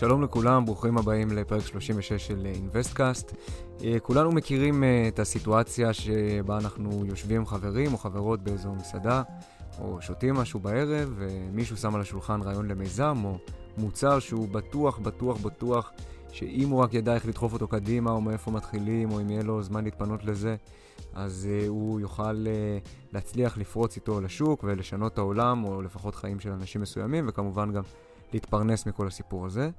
שלום לכולם, ברוכים הבאים לפרק 36 של אינוויסטקאסט. כולנו מכירים אה, את הסיטואציה שבה אנחנו יושבים חברים או חברות באיזו מסעדה, או שותים משהו בערב, ומישהו שם על השולחן רעיון למיזם, או מוצר שהוא בטוח, בטוח, בטוח, שאם הוא רק ידע איך לדחוף אותו קדימה, או מאיפה מתחילים, או אם יהיה לו זמן להתפנות לזה, אז uh, הוא יוכל להצליח לפרוץ איתו לשוק ולשנות את העולם, או לפחות חיים של אנשים מסוימים, וכמובן גם להתפרנס מכל הסיפור הזה.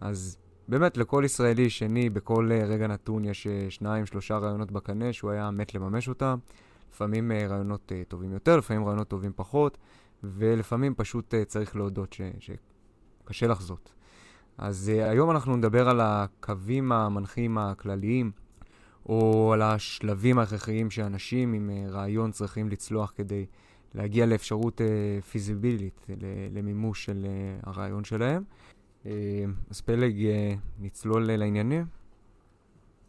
אז באמת, לכל ישראלי שני, בכל uh, רגע נתון יש uh, שניים, שלושה רעיונות בקנה שהוא היה מת לממש אותם. לפעמים uh, רעיונות טובים יותר, לפעמים רעיונות טובים פחות, ולפעמים פשוט צריך להודות ש... שקשה לחזות. אז היום אנחנו נדבר על הקווים המנחים הכלליים, או על השלבים ההכרחיים שאנשים עם רעיון צריכים לצלוח כדי להגיע לאפשרות uh, פיזיבילית, למימוש של uh, הרעיון שלהם. Uh, אז פלג, נצלול לעניינים?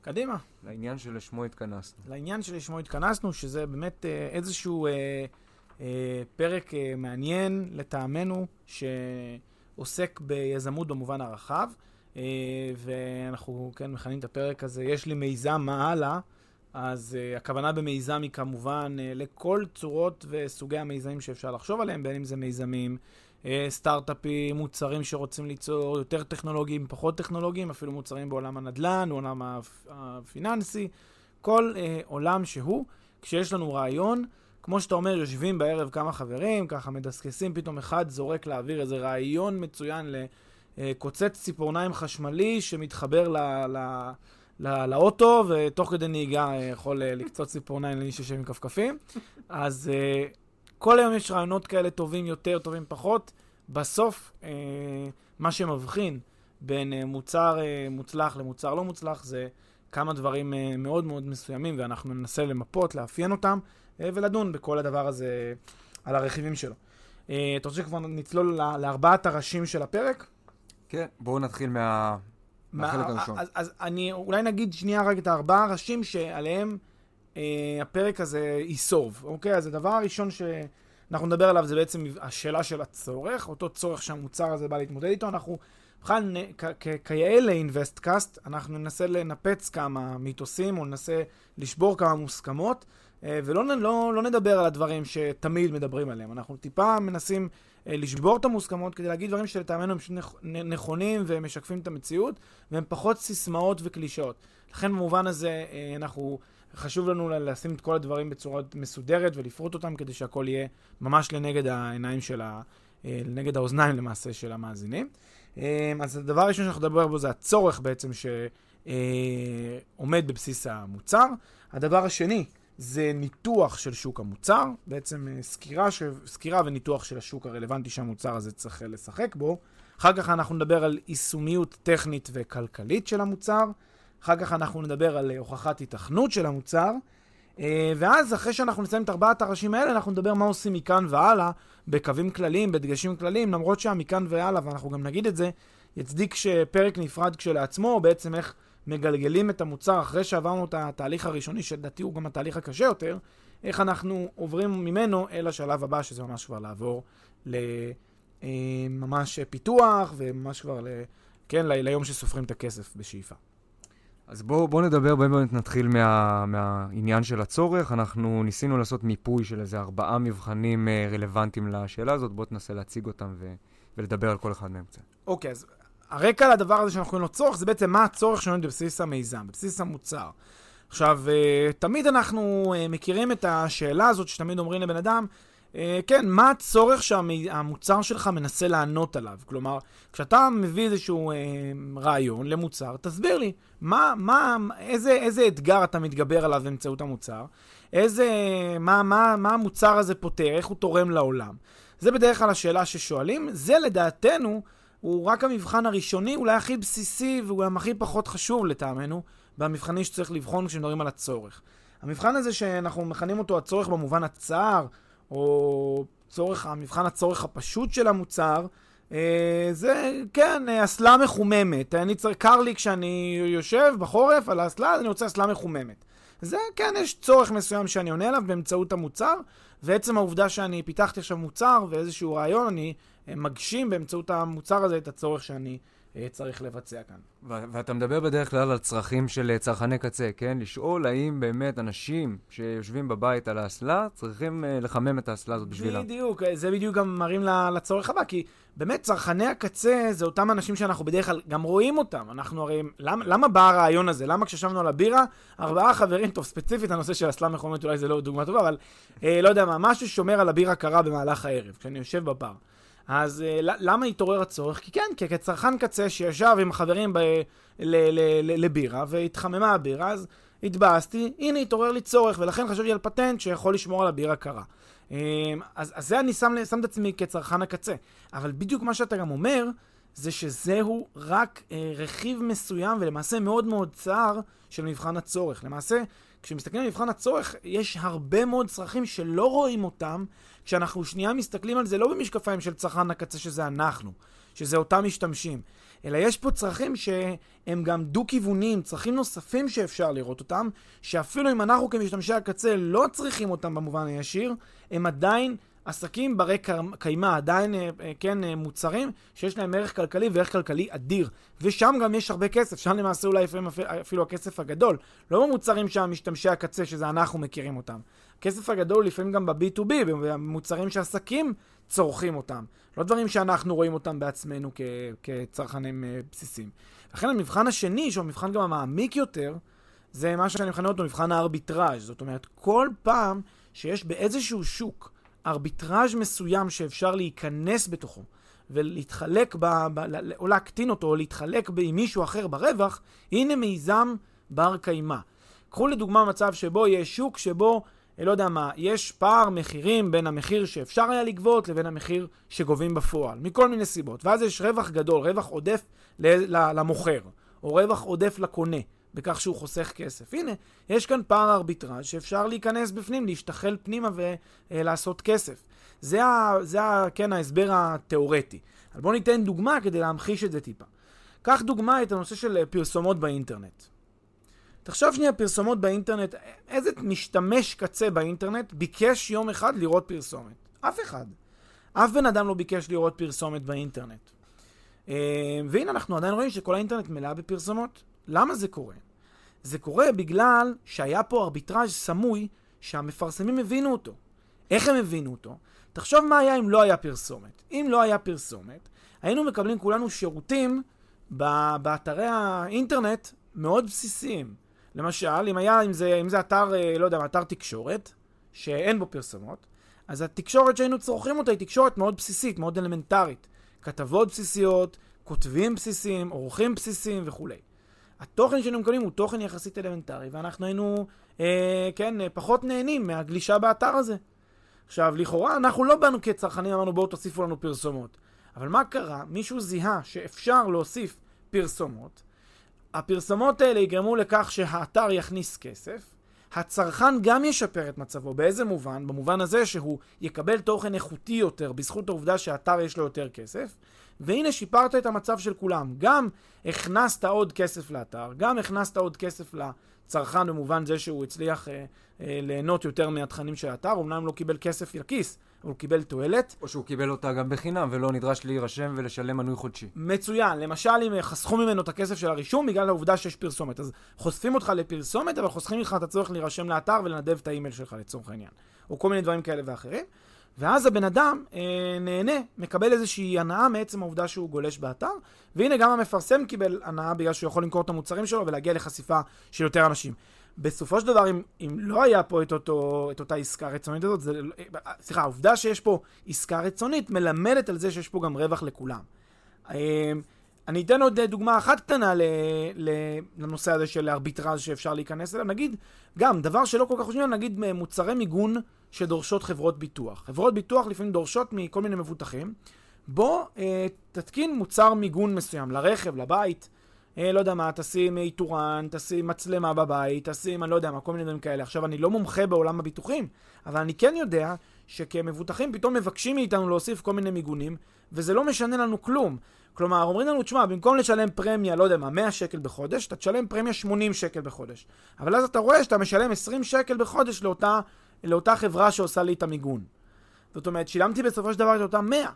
קדימה. לעניין שלשמו התכנסנו. לעניין שלשמו התכנסנו, שזה באמת איזשהו uh, uh, פרק uh, מעניין לטעמנו, שעוסק ביזמות במובן הרחב, uh, ואנחנו כן מכנים את הפרק הזה, יש לי מיזם, מה הלאה? אז uh, הכוונה במיזם היא כמובן uh, לכל צורות וסוגי המיזמים שאפשר לחשוב עליהם, בין אם זה מיזמים, uh, סטארט-אפים, מוצרים שרוצים ליצור, יותר טכנולוגיים, פחות טכנולוגיים, אפילו מוצרים בעולם הנדל"ן, בעולם הפיננסי, כל uh, עולם שהוא, כשיש לנו רעיון, כמו שאתה אומר, יושבים בערב כמה חברים, ככה מדסקסים, פתאום אחד זורק לאוויר איזה רעיון מצוין לקוצץ ציפורניים חשמלי שמתחבר ל... ל לאוטו, ותוך כדי נהיגה יכול לקצוץ ציפורניים למי שיושב עם כפכפים. אז כל היום יש רעיונות כאלה טובים יותר, טובים פחות. בסוף, מה שמבחין בין מוצר מוצלח למוצר לא מוצלח זה כמה דברים מאוד מאוד מסוימים, ואנחנו ננסה למפות, לאפיין אותם, ולדון בכל הדבר הזה על הרכיבים שלו. אתה רוצה שכבר נצלול לארבעת הראשים של הפרק? כן, בואו נתחיל מה... מהחלק הראשון. אז, אז אני אולי נגיד שנייה רק את הארבעה ראשים שעליהם אה, הפרק הזה ייסוב, אוקיי? אז הדבר הראשון שאנחנו נדבר עליו זה בעצם השאלה של הצורך, אותו צורך שהמוצר הזה בא להתמודד איתו. אנחנו בכלל, כיאה לאינוויסטקאסט, אנחנו ננסה לנפץ כמה מיתוסים, או ננסה לשבור כמה מוסכמות, אה, ולא לא, לא נדבר על הדברים שתמיד מדברים עליהם. אנחנו טיפה מנסים אה, לשבור את המוסכמות כדי להגיד דברים שלטעמנו הם נכונים ומשקפים את המציאות, והם פחות סיסמאות וקלישאות. לכן במובן הזה אה, אנחנו, חשוב לנו לשים את כל הדברים בצורה מסודרת ולפרוט אותם כדי שהכל יהיה ממש לנגד העיניים של ה... אה, לנגד האוזניים למעשה של המאזינים. אז הדבר הראשון שאנחנו נדבר בו זה הצורך בעצם שעומד בבסיס המוצר. הדבר השני זה ניתוח של שוק המוצר, בעצם אה, סקירה, ש... סקירה וניתוח של השוק הרלוונטי שהמוצר הזה צריך לשחק בו. אחר כך אנחנו נדבר על יישומיות טכנית וכלכלית של המוצר. אחר כך אנחנו נדבר על אה, הוכחת התכנות של המוצר. אה, ואז אחרי שאנחנו נסיים את ארבעת הראשים האלה, אנחנו נדבר מה עושים מכאן והלאה, בקווים כלליים, בדגשים כלליים, למרות שהמכאן והלאה, ואנחנו גם נגיד את זה, יצדיק שפרק נפרד כשלעצמו, בעצם איך... מגלגלים את המוצר אחרי שעברנו את התהליך הראשוני, שלדעתי הוא גם התהליך הקשה יותר, איך אנחנו עוברים ממנו אל השלב הבא, שזה ממש כבר לעבור לממש אה, פיתוח, וממש כבר, ל, כן, ל, ליום שסופרים את הכסף בשאיפה. אז בואו בוא נדבר, באמת נתחיל מה, מהעניין של הצורך. אנחנו ניסינו לעשות מיפוי של איזה ארבעה מבחנים אה, רלוונטיים לשאלה הזאת, בואו תנסה להציג אותם ו, ולדבר על כל אחד מהם קצת. אוקיי, אז הרקע לדבר הזה שאנחנו קוראים לו צורך, זה בעצם מה הצורך שעומד בבסיס המיזם, בבסיס המוצר. עכשיו, אה, תמיד אנחנו אה, מכירים את השאלה הזאת שתמיד אומרים לבן אדם, אה, כן, מה הצורך שהמוצר שלך מנסה לענות עליו? כלומר, כשאתה מביא איזשהו רעיון למוצר, תסביר לי, מה, מה, איזה, איזה אתגר אתה מתגבר עליו באמצעות המוצר? איזה, מה, מה, מה המוצר הזה פותר? איך הוא תורם לעולם? זה בדרך כלל השאלה ששואלים. זה לדעתנו, הוא רק המבחן הראשוני, אולי הכי בסיסי והוא גם הכי פחות חשוב לטעמנו, במבחנים שצריך לבחון כשמדברים על הצורך. המבחן הזה שאנחנו מכנים אותו הצורך במובן הצער, או צורך, המבחן הצורך הפשוט של המוצר, אה, זה, כן, אסלה מחוממת. אני צריך, קר לי כשאני יושב בחורף על האסלה, אז אני רוצה אסלה מחוממת. זה, כן, יש צורך מסוים שאני עונה עליו באמצעות המוצר, ועצם העובדה שאני פיתחתי עכשיו מוצר ואיזשהו רעיון, אני אה, מגשים באמצעות המוצר הזה את הצורך שאני אה, צריך לבצע כאן. ואתה מדבר בדרך כלל על צרכים של אה, צרכני קצה, כן? לשאול האם באמת אנשים שיושבים בבית על האסלה צריכים לחמם את האסלה הזאת בשבילם. בדיוק, זה בדיוק גם מראים לצורך הבא, כי באמת צרכני הקצה זה אותם אנשים שאנחנו בדרך כלל גם רואים אותם. אנחנו הרי, למה, למה בא הרעיון הזה? למה כשישבנו על הבירה, ארבעה חברים, טוב, ספציפית הנושא של אסלה מכונית אולי זה לא דוגמה טובה, אבל אה, לא יודע מה, משהו ששומר על הבירה קרה במהלך הערב, כשאני יושב בבר. אז uh, למה התעורר הצורך? כי כן, כי כצרכן קצה שישב עם חברים ב- ל- ל- ל- לבירה והתחממה הבירה, אז התבאסתי, הנה התעורר לי צורך, ולכן חשבתי על פטנט שיכול לשמור על הבירה קרה. Um, אז, אז זה אני שם, שם את עצמי כצרכן הקצה. אבל בדיוק מה שאתה גם אומר, זה שזהו רק uh, רכיב מסוים ולמעשה מאוד מאוד צר של מבחן הצורך. למעשה, כשמסתכלים על מבחן הצורך, יש הרבה מאוד צרכים שלא רואים אותם, כשאנחנו שנייה מסתכלים על זה לא במשקפיים של צרכן הקצה שזה אנחנו, שזה אותם משתמשים, אלא יש פה צרכים שהם גם דו-כיווניים, צרכים נוספים שאפשר לראות אותם, שאפילו אם אנחנו כמשתמשי הקצה לא צריכים אותם במובן הישיר, הם עדיין עסקים ברי קיימא, עדיין, אה, אה, כן, אה, מוצרים שיש להם ערך כלכלי וערך כלכלי אדיר. ושם גם יש הרבה כסף, שם למעשה אולי אפילו הכסף הגדול. לא במוצרים שהמשתמשי הקצה, שזה אנחנו מכירים אותם. הכסף הגדול לפעמים גם ב-B2B, במוצרים שעסקים צורכים אותם. לא דברים שאנחנו רואים אותם בעצמנו כ- כצרכנים בסיסיים. לכן המבחן השני, שהוא המבחן גם המעמיק יותר, זה מה שאני מכנה אותו מבחן הארביטראז'. זאת אומרת, כל פעם שיש באיזשהו שוק ארביטראז' מסוים שאפשר להיכנס בתוכו ולהתחלק, ב, ב, או להקטין אותו, או להתחלק עם מישהו אחר ברווח, הנה מיזם בר קיימא. קחו לדוגמה מצב שבו יש שוק שבו, לא יודע מה, יש פער מחירים בין המחיר שאפשר היה לגבות לבין המחיר שגובים בפועל, מכל מיני סיבות. ואז יש רווח גדול, רווח עודף למוכר, או רווח עודף לקונה. בכך שהוא חוסך כסף. הנה, יש כאן פער ארביטראז' שאפשר להיכנס בפנים, להשתחל פנימה ולעשות כסף. זה, ה, זה ה, כן, ההסבר התיאורטי. אבל בואו ניתן דוגמה כדי להמחיש את זה טיפה. קח דוגמה את הנושא של פרסומות באינטרנט. תחשוב שנייה פרסומות באינטרנט, איזה משתמש קצה באינטרנט ביקש יום אחד לראות פרסומת? אף אחד. אף בן אדם לא ביקש לראות פרסומת באינטרנט. אה, והנה אנחנו עדיין רואים שכל האינטרנט מלא בפרסומות. למה זה קורה? זה קורה בגלל שהיה פה ארביטראז' סמוי שהמפרסמים הבינו אותו. איך הם הבינו אותו? תחשוב מה היה אם לא היה פרסומת. אם לא היה פרסומת, היינו מקבלים כולנו שירותים באתרי האינטרנט מאוד בסיסיים. למשל, אם היה, אם זה, אם זה אתר, אה, לא יודע, אתר תקשורת, שאין בו פרסומות, אז התקשורת שהיינו צורכים אותה היא תקשורת מאוד בסיסית, מאוד אלמנטרית. כתבות בסיסיות, כותבים בסיסיים, עורכים בסיסיים וכולי. התוכן שהיינו מקבלים הוא תוכן יחסית אלמנטרי, ואנחנו היינו, אה, כן, אה, פחות נהנים מהגלישה באתר הזה. עכשיו, לכאורה, אנחנו לא באנו כצרכנים, אמרנו בואו תוסיפו לנו פרסומות. אבל מה קרה? מישהו זיהה שאפשר להוסיף פרסומות. הפרסומות האלה יגרמו לכך שהאתר יכניס כסף. הצרכן גם ישפר את מצבו. באיזה מובן? במובן הזה שהוא יקבל תוכן איכותי יותר בזכות העובדה שהאתר יש לו יותר כסף. והנה שיפרת את המצב של כולם. גם הכנסת עוד כסף לאתר, גם הכנסת עוד כסף לצרכן במובן זה שהוא הצליח אה, אה, ליהנות יותר מהתכנים של האתר, אמנם לא קיבל כסף לכיס, אבל הוא קיבל תועלת. או שהוא קיבל אותה גם בחינם ולא נדרש להירשם ולשלם מנוי חודשי. מצוין. למשל, אם חסכו ממנו את הכסף של הרישום בגלל העובדה שיש פרסומת. אז חושפים אותך לפרסומת, אבל חוסכים לך את הצורך להירשם לאתר ולנדב את האימייל שלך לצורך העניין. או כל מיני דברים כאלה ואחרים. ואז הבן אדם אה, נהנה, מקבל איזושהי הנאה מעצם העובדה שהוא גולש באתר, והנה גם המפרסם קיבל הנאה בגלל שהוא יכול למכור את המוצרים שלו ולהגיע לחשיפה של יותר אנשים. בסופו של דבר, אם, אם לא היה פה את, אותו, את אותה עסקה רצונית הזאת, זה, סליחה, העובדה שיש פה עסקה רצונית מלמדת על זה שיש פה גם רווח לכולם. אמ, אני אתן עוד דוגמה אחת קטנה לנושא הזה של ארביטראז' שאפשר להיכנס אליו. נגיד, גם, דבר שלא כל כך חושבים נגיד מוצרי מיגון שדורשות חברות ביטוח. חברות ביטוח לפעמים דורשות מכל מיני מבוטחים, בוא אה, תתקין מוצר מיגון מסוים, לרכב, לבית, אה, לא יודע מה, תשים איתורן, תשים מצלמה בבית, תשים, אני לא יודע מה, כל מיני דברים כאלה. עכשיו, אני לא מומחה בעולם הביטוחים, אבל אני כן יודע שכמבוטחים פתאום מבקשים מאיתנו להוסיף כל מיני מיגונים, וזה לא משנה לנו כלום. כלומר, אומרים לנו, תשמע, במקום לשלם פרמיה, לא יודע מה, 100 שקל בחודש, אתה תשלם פרמיה 80 שקל בחודש. אבל אז אתה רואה שאתה משלם 20 שקל בחודש לאותה, לאותה חברה שעושה לי את המיגון. זאת אומרת, שילמתי בסופו של דבר את אותם 100.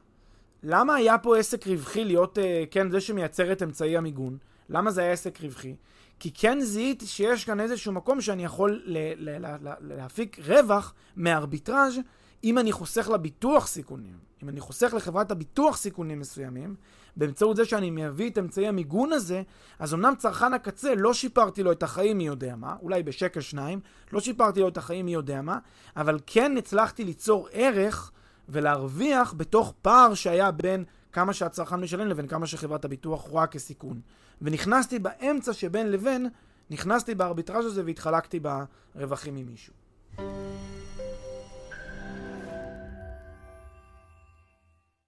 למה היה פה עסק רווחי להיות, אה, כן, זה שמייצר את אמצעי המיגון? למה זה היה עסק רווחי? כי כן זיהיתי שיש כאן איזשהו מקום שאני יכול ל- ל- ל- להפיק רווח מארביטראז' אם אני חוסך לביטוח סיכונים. אם אני חוסך לחברת הביטוח סיכונים מסוימים, באמצעות זה שאני מביא את אמצעי המיגון הזה, אז אמנם צרכן הקצה, לא שיפרתי לו את החיים מי יודע מה, אולי בשקל שניים, לא שיפרתי לו את החיים מי יודע מה, אבל כן הצלחתי ליצור ערך ולהרוויח בתוך פער שהיה בין כמה שהצרכן משלם לבין כמה שחברת הביטוח רואה כסיכון. ונכנסתי באמצע שבין לבין, נכנסתי בארביטראז' הזה והתחלקתי ברווחים עם מישהו.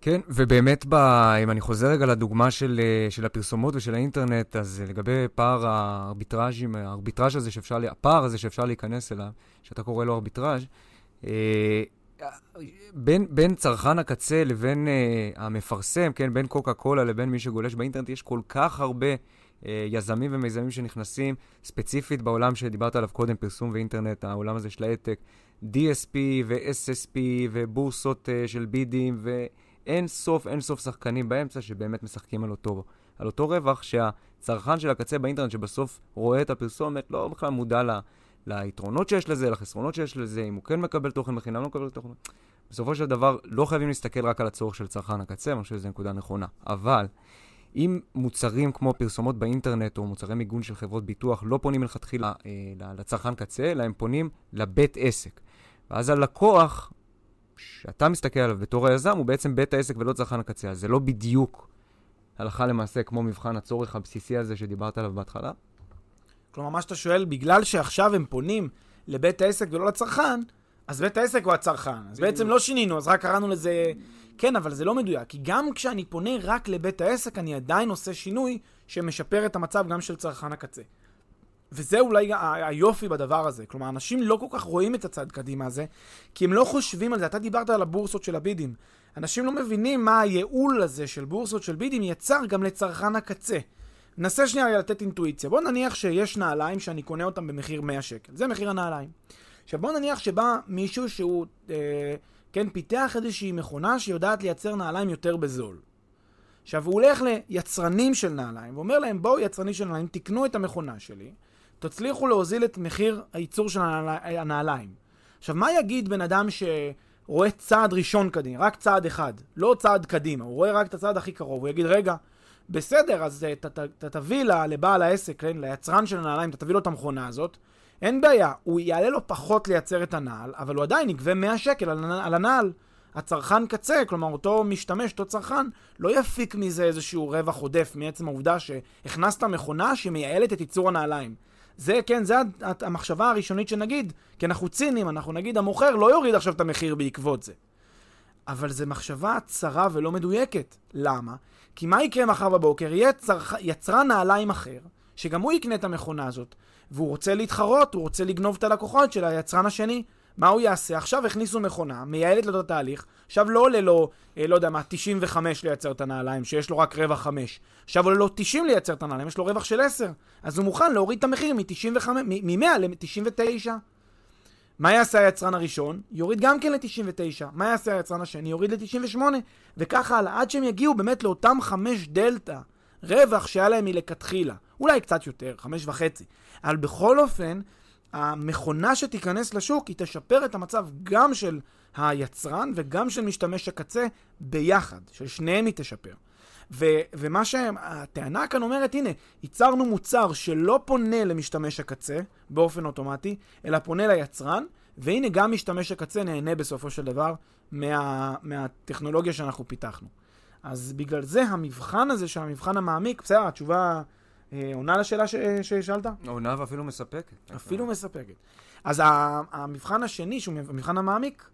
כן, ובאמת, ב, אם אני חוזר רגע לדוגמה של, אה, של הפרסומות ושל האינטרנט, אז לגבי פער הארביטראז'ים, הארביטראז' הזה שאפשר, הפער הזה שאפשר להיכנס אליו, שאתה קורא לו ארביטראז', אה, בין, בין צרכן הקצה לבין אה, המפרסם, כן, בין קוקה קולה לבין מי שגולש באינטרנט, יש כל כך הרבה אה, יזמים ומיזמים שנכנסים, ספציפית בעולם שדיברת עליו קודם, פרסום ואינטרנט, העולם הזה של העתק, DSP ו-SSP ובורסות אה, של בידים, ואין סוף, אין סוף שחקנים באמצע שבאמת משחקים על אותו, על אותו רווח, שהצרכן של הקצה באינטרנט שבסוף רואה את הפרסומת, לא בכלל מודע ל... ליתרונות שיש לזה, לחסרונות שיש לזה, אם הוא כן מקבל תוכן בחינם, לא מקבל תוכן. בסופו של דבר, לא חייבים להסתכל רק על הצורך של צרכן הקצה, אני חושב שזו נקודה נכונה. אבל, אם מוצרים כמו פרסומות באינטרנט או מוצרי מיגון של חברות ביטוח לא פונים מלכתחילה אה, לצרכן קצה, אלא הם פונים לבית עסק. ואז הלקוח, שאתה מסתכל עליו בתור היזם, הוא בעצם בית העסק ולא צרכן הקצה. אז זה לא בדיוק הלכה למעשה כמו מבחן הצורך הבסיסי הזה שדיברת עליו בהתחלה. כלומר, מה שאתה שואל, בגלל שעכשיו הם פונים לבית העסק ולא לצרכן, אז בית העסק הוא הצרכן. אז בעצם לא שינינו, אז רק קראנו לזה... כן, אבל זה לא מדויק, כי גם כשאני פונה רק לבית העסק, אני עדיין עושה שינוי שמשפר את המצב גם של צרכן הקצה. וזה אולי היופי בדבר הזה. כלומר, אנשים לא כל כך רואים את הצד קדימה הזה, כי הם לא חושבים על זה. אתה דיברת על הבורסות של הבידים. אנשים לא מבינים מה הייעול הזה של בורסות של בידים יצר גם לצרכן הקצה. ננסה שנייה לתת אינטואיציה. בוא נניח שיש נעליים שאני קונה אותם במחיר 100 שקל. זה מחיר הנעליים. עכשיו בוא נניח שבא מישהו שהוא, אה, כן, פיתח איזושהי מכונה שיודעת לייצר נעליים יותר בזול. עכשיו הוא הולך ליצרנים של נעליים ואומר להם בואו יצרנים של נעליים תקנו את המכונה שלי, תצליחו להוזיל את מחיר הייצור של הנעליים. עכשיו מה יגיד בן אדם שרואה צעד ראשון קדימה, רק צעד אחד, לא צעד קדימה, הוא רואה רק את הצעד הכי קרוב, הוא יגיד רגע בסדר, אז אתה תביא לבעל העסק, כן, ליצרן של הנעליים, אתה תביא לו את המכונה הזאת, אין בעיה, הוא יעלה לו פחות לייצר את הנעל, אבל הוא עדיין יגבה 100 שקל על הנעל. הצרכן קצה, כלומר אותו משתמש, אותו צרכן, לא יפיק מזה איזשהו רווח עודף מעצם העובדה שהכנסת מכונה שמייעלת את ייצור הנעליים. זה, כן, זה המחשבה הראשונית שנגיד, כי אנחנו ציניים, אנחנו נגיד, המוכר לא יוריד עכשיו את המחיר בעקבות זה. אבל זו מחשבה צרה ולא מדויקת. למה? כי מה יקרה מחר בבוקר? יהיה צרכ... נעליים אחר, שגם הוא יקנה את המכונה הזאת, והוא רוצה להתחרות, הוא רוצה לגנוב את הלקוחות של היצרן השני. מה הוא יעשה? עכשיו הכניסו מכונה, מייעלת לו את התהליך, עכשיו לא עולה לו, אה, לא יודע מה, 95 לייצר את הנעליים, שיש לו רק רווח 5. עכשיו עולה לו 90 לייצר את הנעליים, יש לו רווח של 10. אז הוא מוכן להוריד את המחיר מ-100 ל-99. מה יעשה היצרן הראשון? יוריד גם כן ל-99. מה יעשה היצרן השני? יוריד ל-98. וככה הלאה, עד שהם יגיעו באמת לאותם 5 דלתא רווח שהיה להם מלכתחילה. אולי קצת יותר, 5.5. אבל בכל אופן, המכונה שתיכנס לשוק, היא תשפר את המצב גם של היצרן וגם של משתמש הקצה ביחד, של שניהם היא תשפר. ו- ומה שהטענה כאן אומרת, הנה, ייצרנו מוצר שלא פונה למשתמש הקצה באופן אוטומטי, אלא פונה ליצרן, והנה גם משתמש הקצה נהנה בסופו של דבר מה- מהטכנולוגיה שאנחנו פיתחנו. אז בגלל זה המבחן הזה של המבחן המעמיק, בסדר, התשובה עונה לשאלה ש- ששאלת? עונה ואפילו מספקת. אפילו מספקת. אז המבחן השני, שהוא המבחן המעמיק,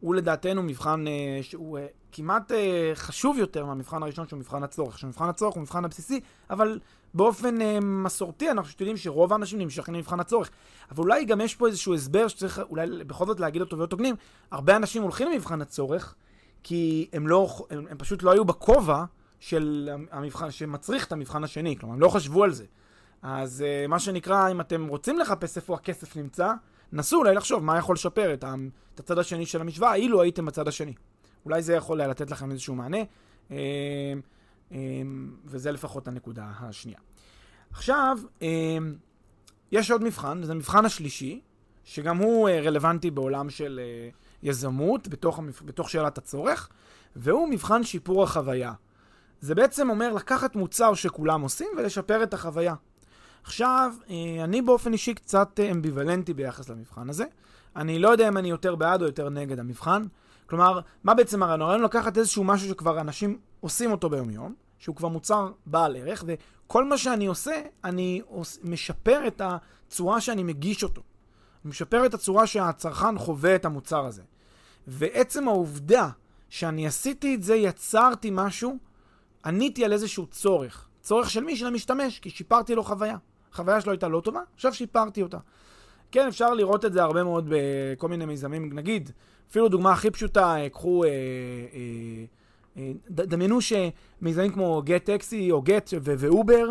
הוא לדעתנו מבחן אה, שהוא אה, כמעט אה, חשוב יותר מהמבחן הראשון, שהוא מבחן הצורך. שמבחן הצורך הוא מבחן הבסיסי, אבל באופן אה, מסורתי אנחנו יודעים שרוב האנשים נמשכים למבחן הצורך. אבל אולי גם יש פה איזשהו הסבר שצריך אולי בכל זאת להגיד אותו להיות הוגנים. הרבה אנשים הולכים למבחן הצורך, כי הם, לא, הם, הם פשוט לא היו בכובע של המבחן, שמצריך את המבחן השני, כלומר, הם לא חשבו על זה. אז uh, מה שנקרא, אם אתם רוצים לחפש איפה הכסף נמצא, נסו אולי לחשוב מה יכול לשפר את, את הצד השני של המשוואה, אילו הייתם בצד השני. אולי זה יכול לתת לכם איזשהו מענה, uh, uh, וזה לפחות הנקודה השנייה. עכשיו, uh, יש עוד מבחן, זה המבחן השלישי, שגם הוא uh, רלוונטי בעולם של uh, יזמות, בתוך. בתוך שאלת הצורך, והוא מבחן שיפור החוויה. זה בעצם אומר לקחת מוצר שכולם עושים ולשפר את החוויה. עכשיו, אה, אני באופן אישי קצת אה, אמביוולנטי ביחס למבחן הזה. אני לא יודע אם אני יותר בעד או יותר נגד המבחן. כלומר, מה בעצם הרעיון? הרעיון לקחת איזשהו משהו שכבר אנשים עושים אותו ביום-יום, שהוא כבר מוצר בעל ערך, וכל מה שאני עושה, אני משפר את הצורה שאני מגיש אותו. אני משפר את הצורה שהצרכן חווה את המוצר הזה. ועצם העובדה שאני עשיתי את זה, יצרתי משהו עניתי על איזשהו צורך. צורך של מי? של המשתמש, כי שיפרתי לו חוויה. החוויה שלו הייתה לא טובה, עכשיו שיפרתי אותה. כן, אפשר לראות את זה הרבה מאוד בכל מיני מיזמים, נגיד, אפילו דוגמה הכי פשוטה, אה, קחו, אה, אה, אה, דמיינו שמיזמים כמו גט טקסי או גט ואובר,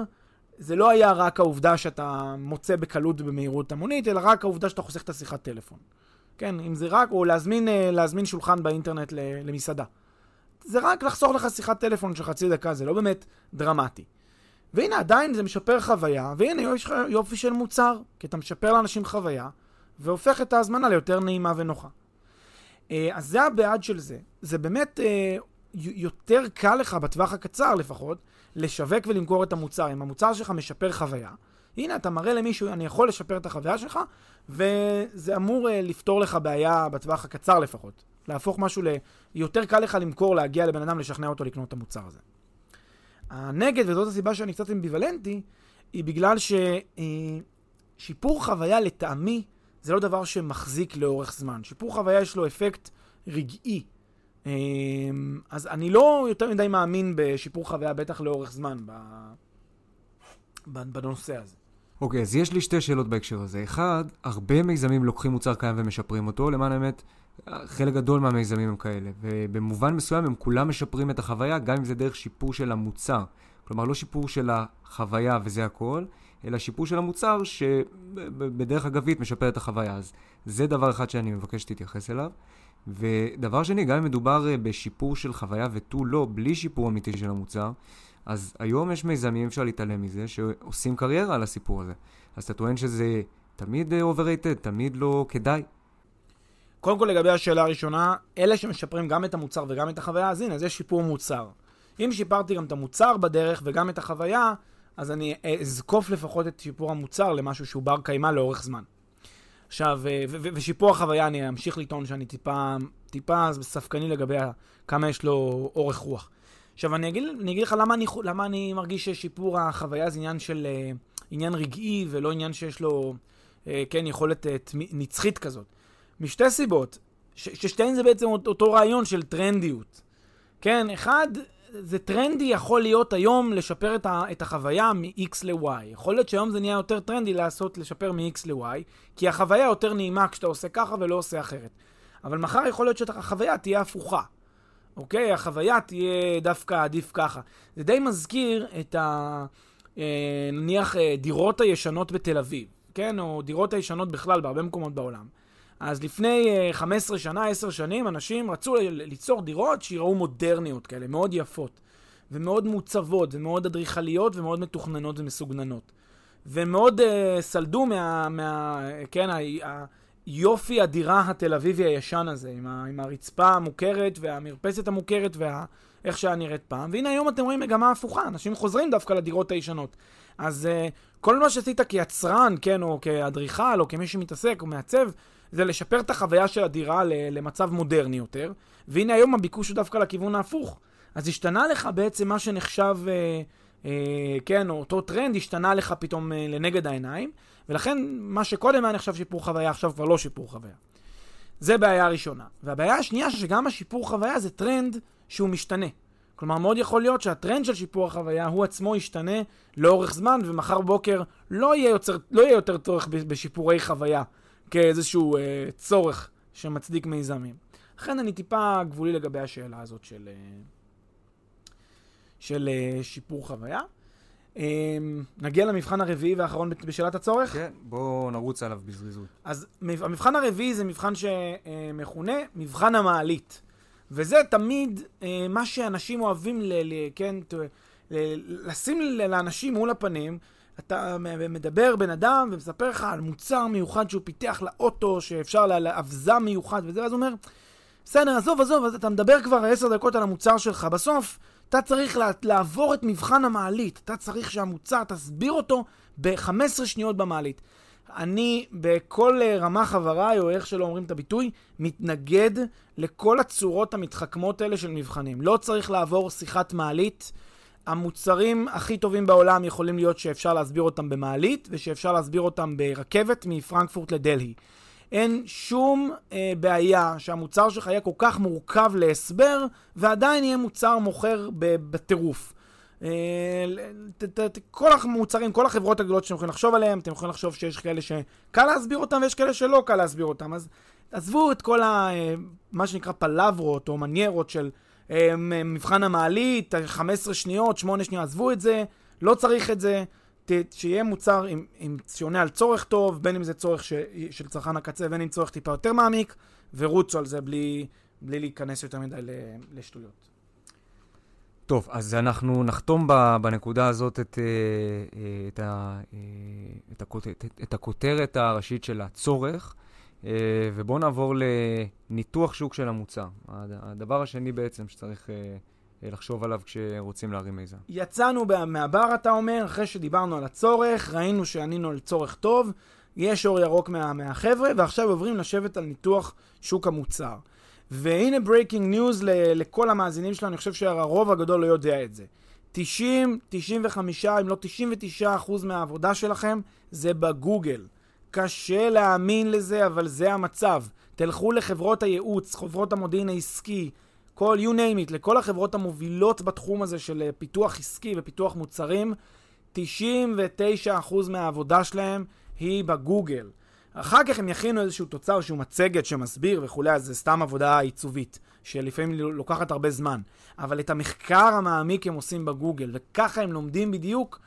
זה לא היה רק העובדה שאתה מוצא בקלות במהירות המונית, אלא רק העובדה שאתה חוסך את השיחת טלפון. כן, אם זה רק, או להזמין, אה, להזמין שולחן באינטרנט למסעדה. זה רק לחסוך לך שיחת טלפון של חצי דקה, זה לא באמת דרמטי. והנה, עדיין זה משפר חוויה, והנה, יש לך יופי של מוצר, כי אתה משפר לאנשים חוויה, והופך את ההזמנה ליותר נעימה ונוחה. אה, אז זה הבעד של זה. זה באמת אה, יותר קל לך, בטווח הקצר לפחות, לשווק ולמכור את המוצר. אם המוצר שלך משפר חוויה, הנה, אתה מראה למישהו, אני יכול לשפר את החוויה שלך, וזה אמור אה, לפתור לך בעיה בטווח הקצר לפחות. להפוך משהו. יותר קל לך למכור, להגיע לבן אדם, לשכנע אותו לקנות את המוצר הזה. הנגד, וזאת הסיבה שאני קצת אמביוולנטי, היא בגלל ששיפור חוויה לטעמי זה לא דבר שמחזיק לאורך זמן. שיפור חוויה יש לו אפקט רגעי. אמ, אז אני לא יותר מדי מאמין בשיפור חוויה, בטח לאורך זמן, בנושא הזה. אוקיי, okay, אז יש לי שתי שאלות בהקשר הזה. אחד, הרבה מיזמים לוקחים מוצר קיים ומשפרים אותו, למען האמת, חלק גדול מהמיזמים הם כאלה, ובמובן מסוים הם כולם משפרים את החוויה, גם אם זה דרך שיפור של המוצר. כלומר, לא שיפור של החוויה וזה הכל, אלא שיפור של המוצר שבדרך אגבית משפר את החוויה. אז זה דבר אחד שאני מבקש שתתייחס אליו. ודבר שני, גם אם מדובר אה, בשיפור של חוויה ותו לא, בלי שיפור אמיתי של המוצר, אז היום יש מיזמים, אפשר להתעלם מזה, שעושים קריירה על הסיפור הזה. אז אתה טוען שזה תמיד אה, overrated, תמיד לא כדאי. קודם כל לגבי השאלה הראשונה, אלה שמשפרים גם את המוצר וגם את החוויה, אז הנה, זה שיפור מוצר. אם שיפרתי גם את המוצר בדרך וגם את החוויה, אז אני אזקוף לפחות את שיפור המוצר למשהו שהוא בר קיימא לאורך זמן. עכשיו, ושיפור החוויה, אני אמשיך לטעון שאני טיפה, טיפה ספקני לגבי כמה יש לו אורך רוח. עכשיו, אני אגיד, אני אגיד לך למה אני, למה אני מרגיש ששיפור החוויה זה עניין של, uh, עניין רגעי ולא עניין שיש לו, uh, כן, יכולת נצחית כזאת. משתי סיבות, ששתיהן זה בעצם אותו רעיון של טרנדיות. כן, אחד, זה טרנדי יכול להיות היום לשפר את, ה, את החוויה מ-X ל-Y. יכול להיות שהיום זה נהיה יותר טרנדי לעשות, לשפר מ-X ל-Y, כי החוויה יותר נעימה כשאתה עושה ככה ולא עושה אחרת. אבל מחר יכול להיות שהחוויה תהיה הפוכה. אוקיי? החוויה תהיה דווקא עדיף ככה. זה די מזכיר את ה... אה, נניח אה, דירות הישנות בתל אביב, כן? או דירות הישנות בכלל בהרבה מקומות בעולם. אז לפני 15 שנה, 10 שנים, אנשים רצו ליצור דירות שיראו מודרניות כאלה, מאוד יפות, ומאוד מוצבות, ומאוד אדריכליות, ומאוד מתוכננות ומסוגננות. ומאוד uh, סלדו מה, מה כן, היופי הדירה התל אביבי הישן הזה, עם, ה, עם הרצפה המוכרת והמרפסת המוכרת ואיך שהיה נראית פעם. והנה היום אתם רואים מגמה הפוכה, אנשים חוזרים דווקא לדירות הישנות. אז uh, כל מה שעשית כיצרן, כן, או כאדריכל, או כמי שמתעסק או מעצב, זה לשפר את החוויה של הדירה למצב מודרני יותר. והנה היום הביקוש הוא דווקא לכיוון ההפוך. אז השתנה לך בעצם מה שנחשב... אה, אה, כן, או אותו טרנד השתנה לך פתאום אה, לנגד העיניים, ולכן מה שקודם היה נחשב שיפור חוויה, עכשיו כבר לא שיפור חוויה. זה בעיה ראשונה. והבעיה השנייה, שגם השיפור חוויה זה טרנד שהוא משתנה. כלומר, מאוד יכול להיות שהטרנד של שיפור החוויה הוא עצמו ישתנה לאורך זמן, ומחר בבוקר לא יהיה, יוצר, לא יהיה יותר צורך בשיפורי חוויה כאיזשהו אה, צורך שמצדיק מיזמים. לכן אני טיפה גבולי לגבי השאלה הזאת של... אה, של uh, שיפור חוויה. Um, נגיע למבחן הרביעי והאחרון בשאלת הצורך? כן, בואו נרוץ עליו בזריזות. אז המבחן הרביעי זה מבחן שמכונה מבחן המעלית. וזה תמיד uh, מה שאנשים אוהבים, ל, ל, כן, ת, ל, לשים לאנשים מול הפנים. אתה מדבר בן אדם ומספר לך על מוצר מיוחד שהוא פיתח לאוטו, שאפשר לאבזם מיוחד וזה, ואז הוא אומר, בסדר, עזוב, עזוב, אתה מדבר כבר עשר דקות על המוצר שלך, בסוף אתה צריך לעבור את מבחן המעלית. אתה צריך שהמוצר, תסביר אותו ב-15 שניות במעלית. אני בכל אה, רמה חבריי, או איך שלא אומרים את הביטוי, מתנגד לכל הצורות המתחכמות האלה של מבחנים. לא צריך לעבור שיחת מעלית. המוצרים הכי טובים בעולם יכולים להיות שאפשר להסביר אותם במעלית, ושאפשר להסביר אותם ברכבת מפרנקפורט לדלהי. אין שום אה, בעיה שהמוצר שלך יהיה כל כך מורכב להסבר, ועדיין יהיה מוצר מוכר בטירוף. אה, כל המוצרים, כל החברות הגדולות שאתם יכולים לחשוב עליהן, אתם יכולים לחשוב שיש כאלה שקל להסביר אותם ויש כאלה שלא קל להסביר אותם. אז עזבו את כל ה... אה, מה שנקרא פלברות או מניירות של מבחן המעלית, 15 שניות, 8 שניות, עזבו את זה, לא צריך את זה. שיהיה מוצר עם, עם שעונה על צורך טוב, בין אם זה צורך ש, של צרכן הקצה, בין אם צורך טיפה יותר מעמיק, ורוצו על זה בלי, בלי להיכנס יותר מדי לשטויות. טוב, אז אנחנו נחתום בנקודה הזאת את, אה, אה, את, אה, את, הכותרת, את הכותרת הראשית של הצורך, ובואו נעבור לניתוח שוק של המוצר. הדבר השני בעצם שצריך אה, לחשוב עליו כשרוצים להרים מיזם. יצאנו מהבר, אתה אומר, אחרי שדיברנו על הצורך, ראינו שענינו על צורך טוב, יש אור ירוק מה, מהחבר'ה, ועכשיו עוברים לשבת על ניתוח שוק המוצר. והנה breaking news לכל המאזינים שלנו, אני חושב שהרוב הגדול לא יודע את זה. 90, 95, אם לא 99 אחוז מהעבודה שלכם זה בגוגל. קשה להאמין לזה, אבל זה המצב. תלכו לחברות הייעוץ, חברות המודיעין העסקי, כל, you name it, לכל החברות המובילות בתחום הזה של אה, פיתוח עסקי ופיתוח מוצרים, 99% מהעבודה שלהם היא בגוגל. אחר כך הם יכינו איזשהו תוצר, איזשהו מצגת שמסביר וכולי, אז זה סתם עבודה עיצובית, שלפעמים לוקחת הרבה זמן. אבל את המחקר המעמיק הם עושים בגוגל, וככה הם לומדים בדיוק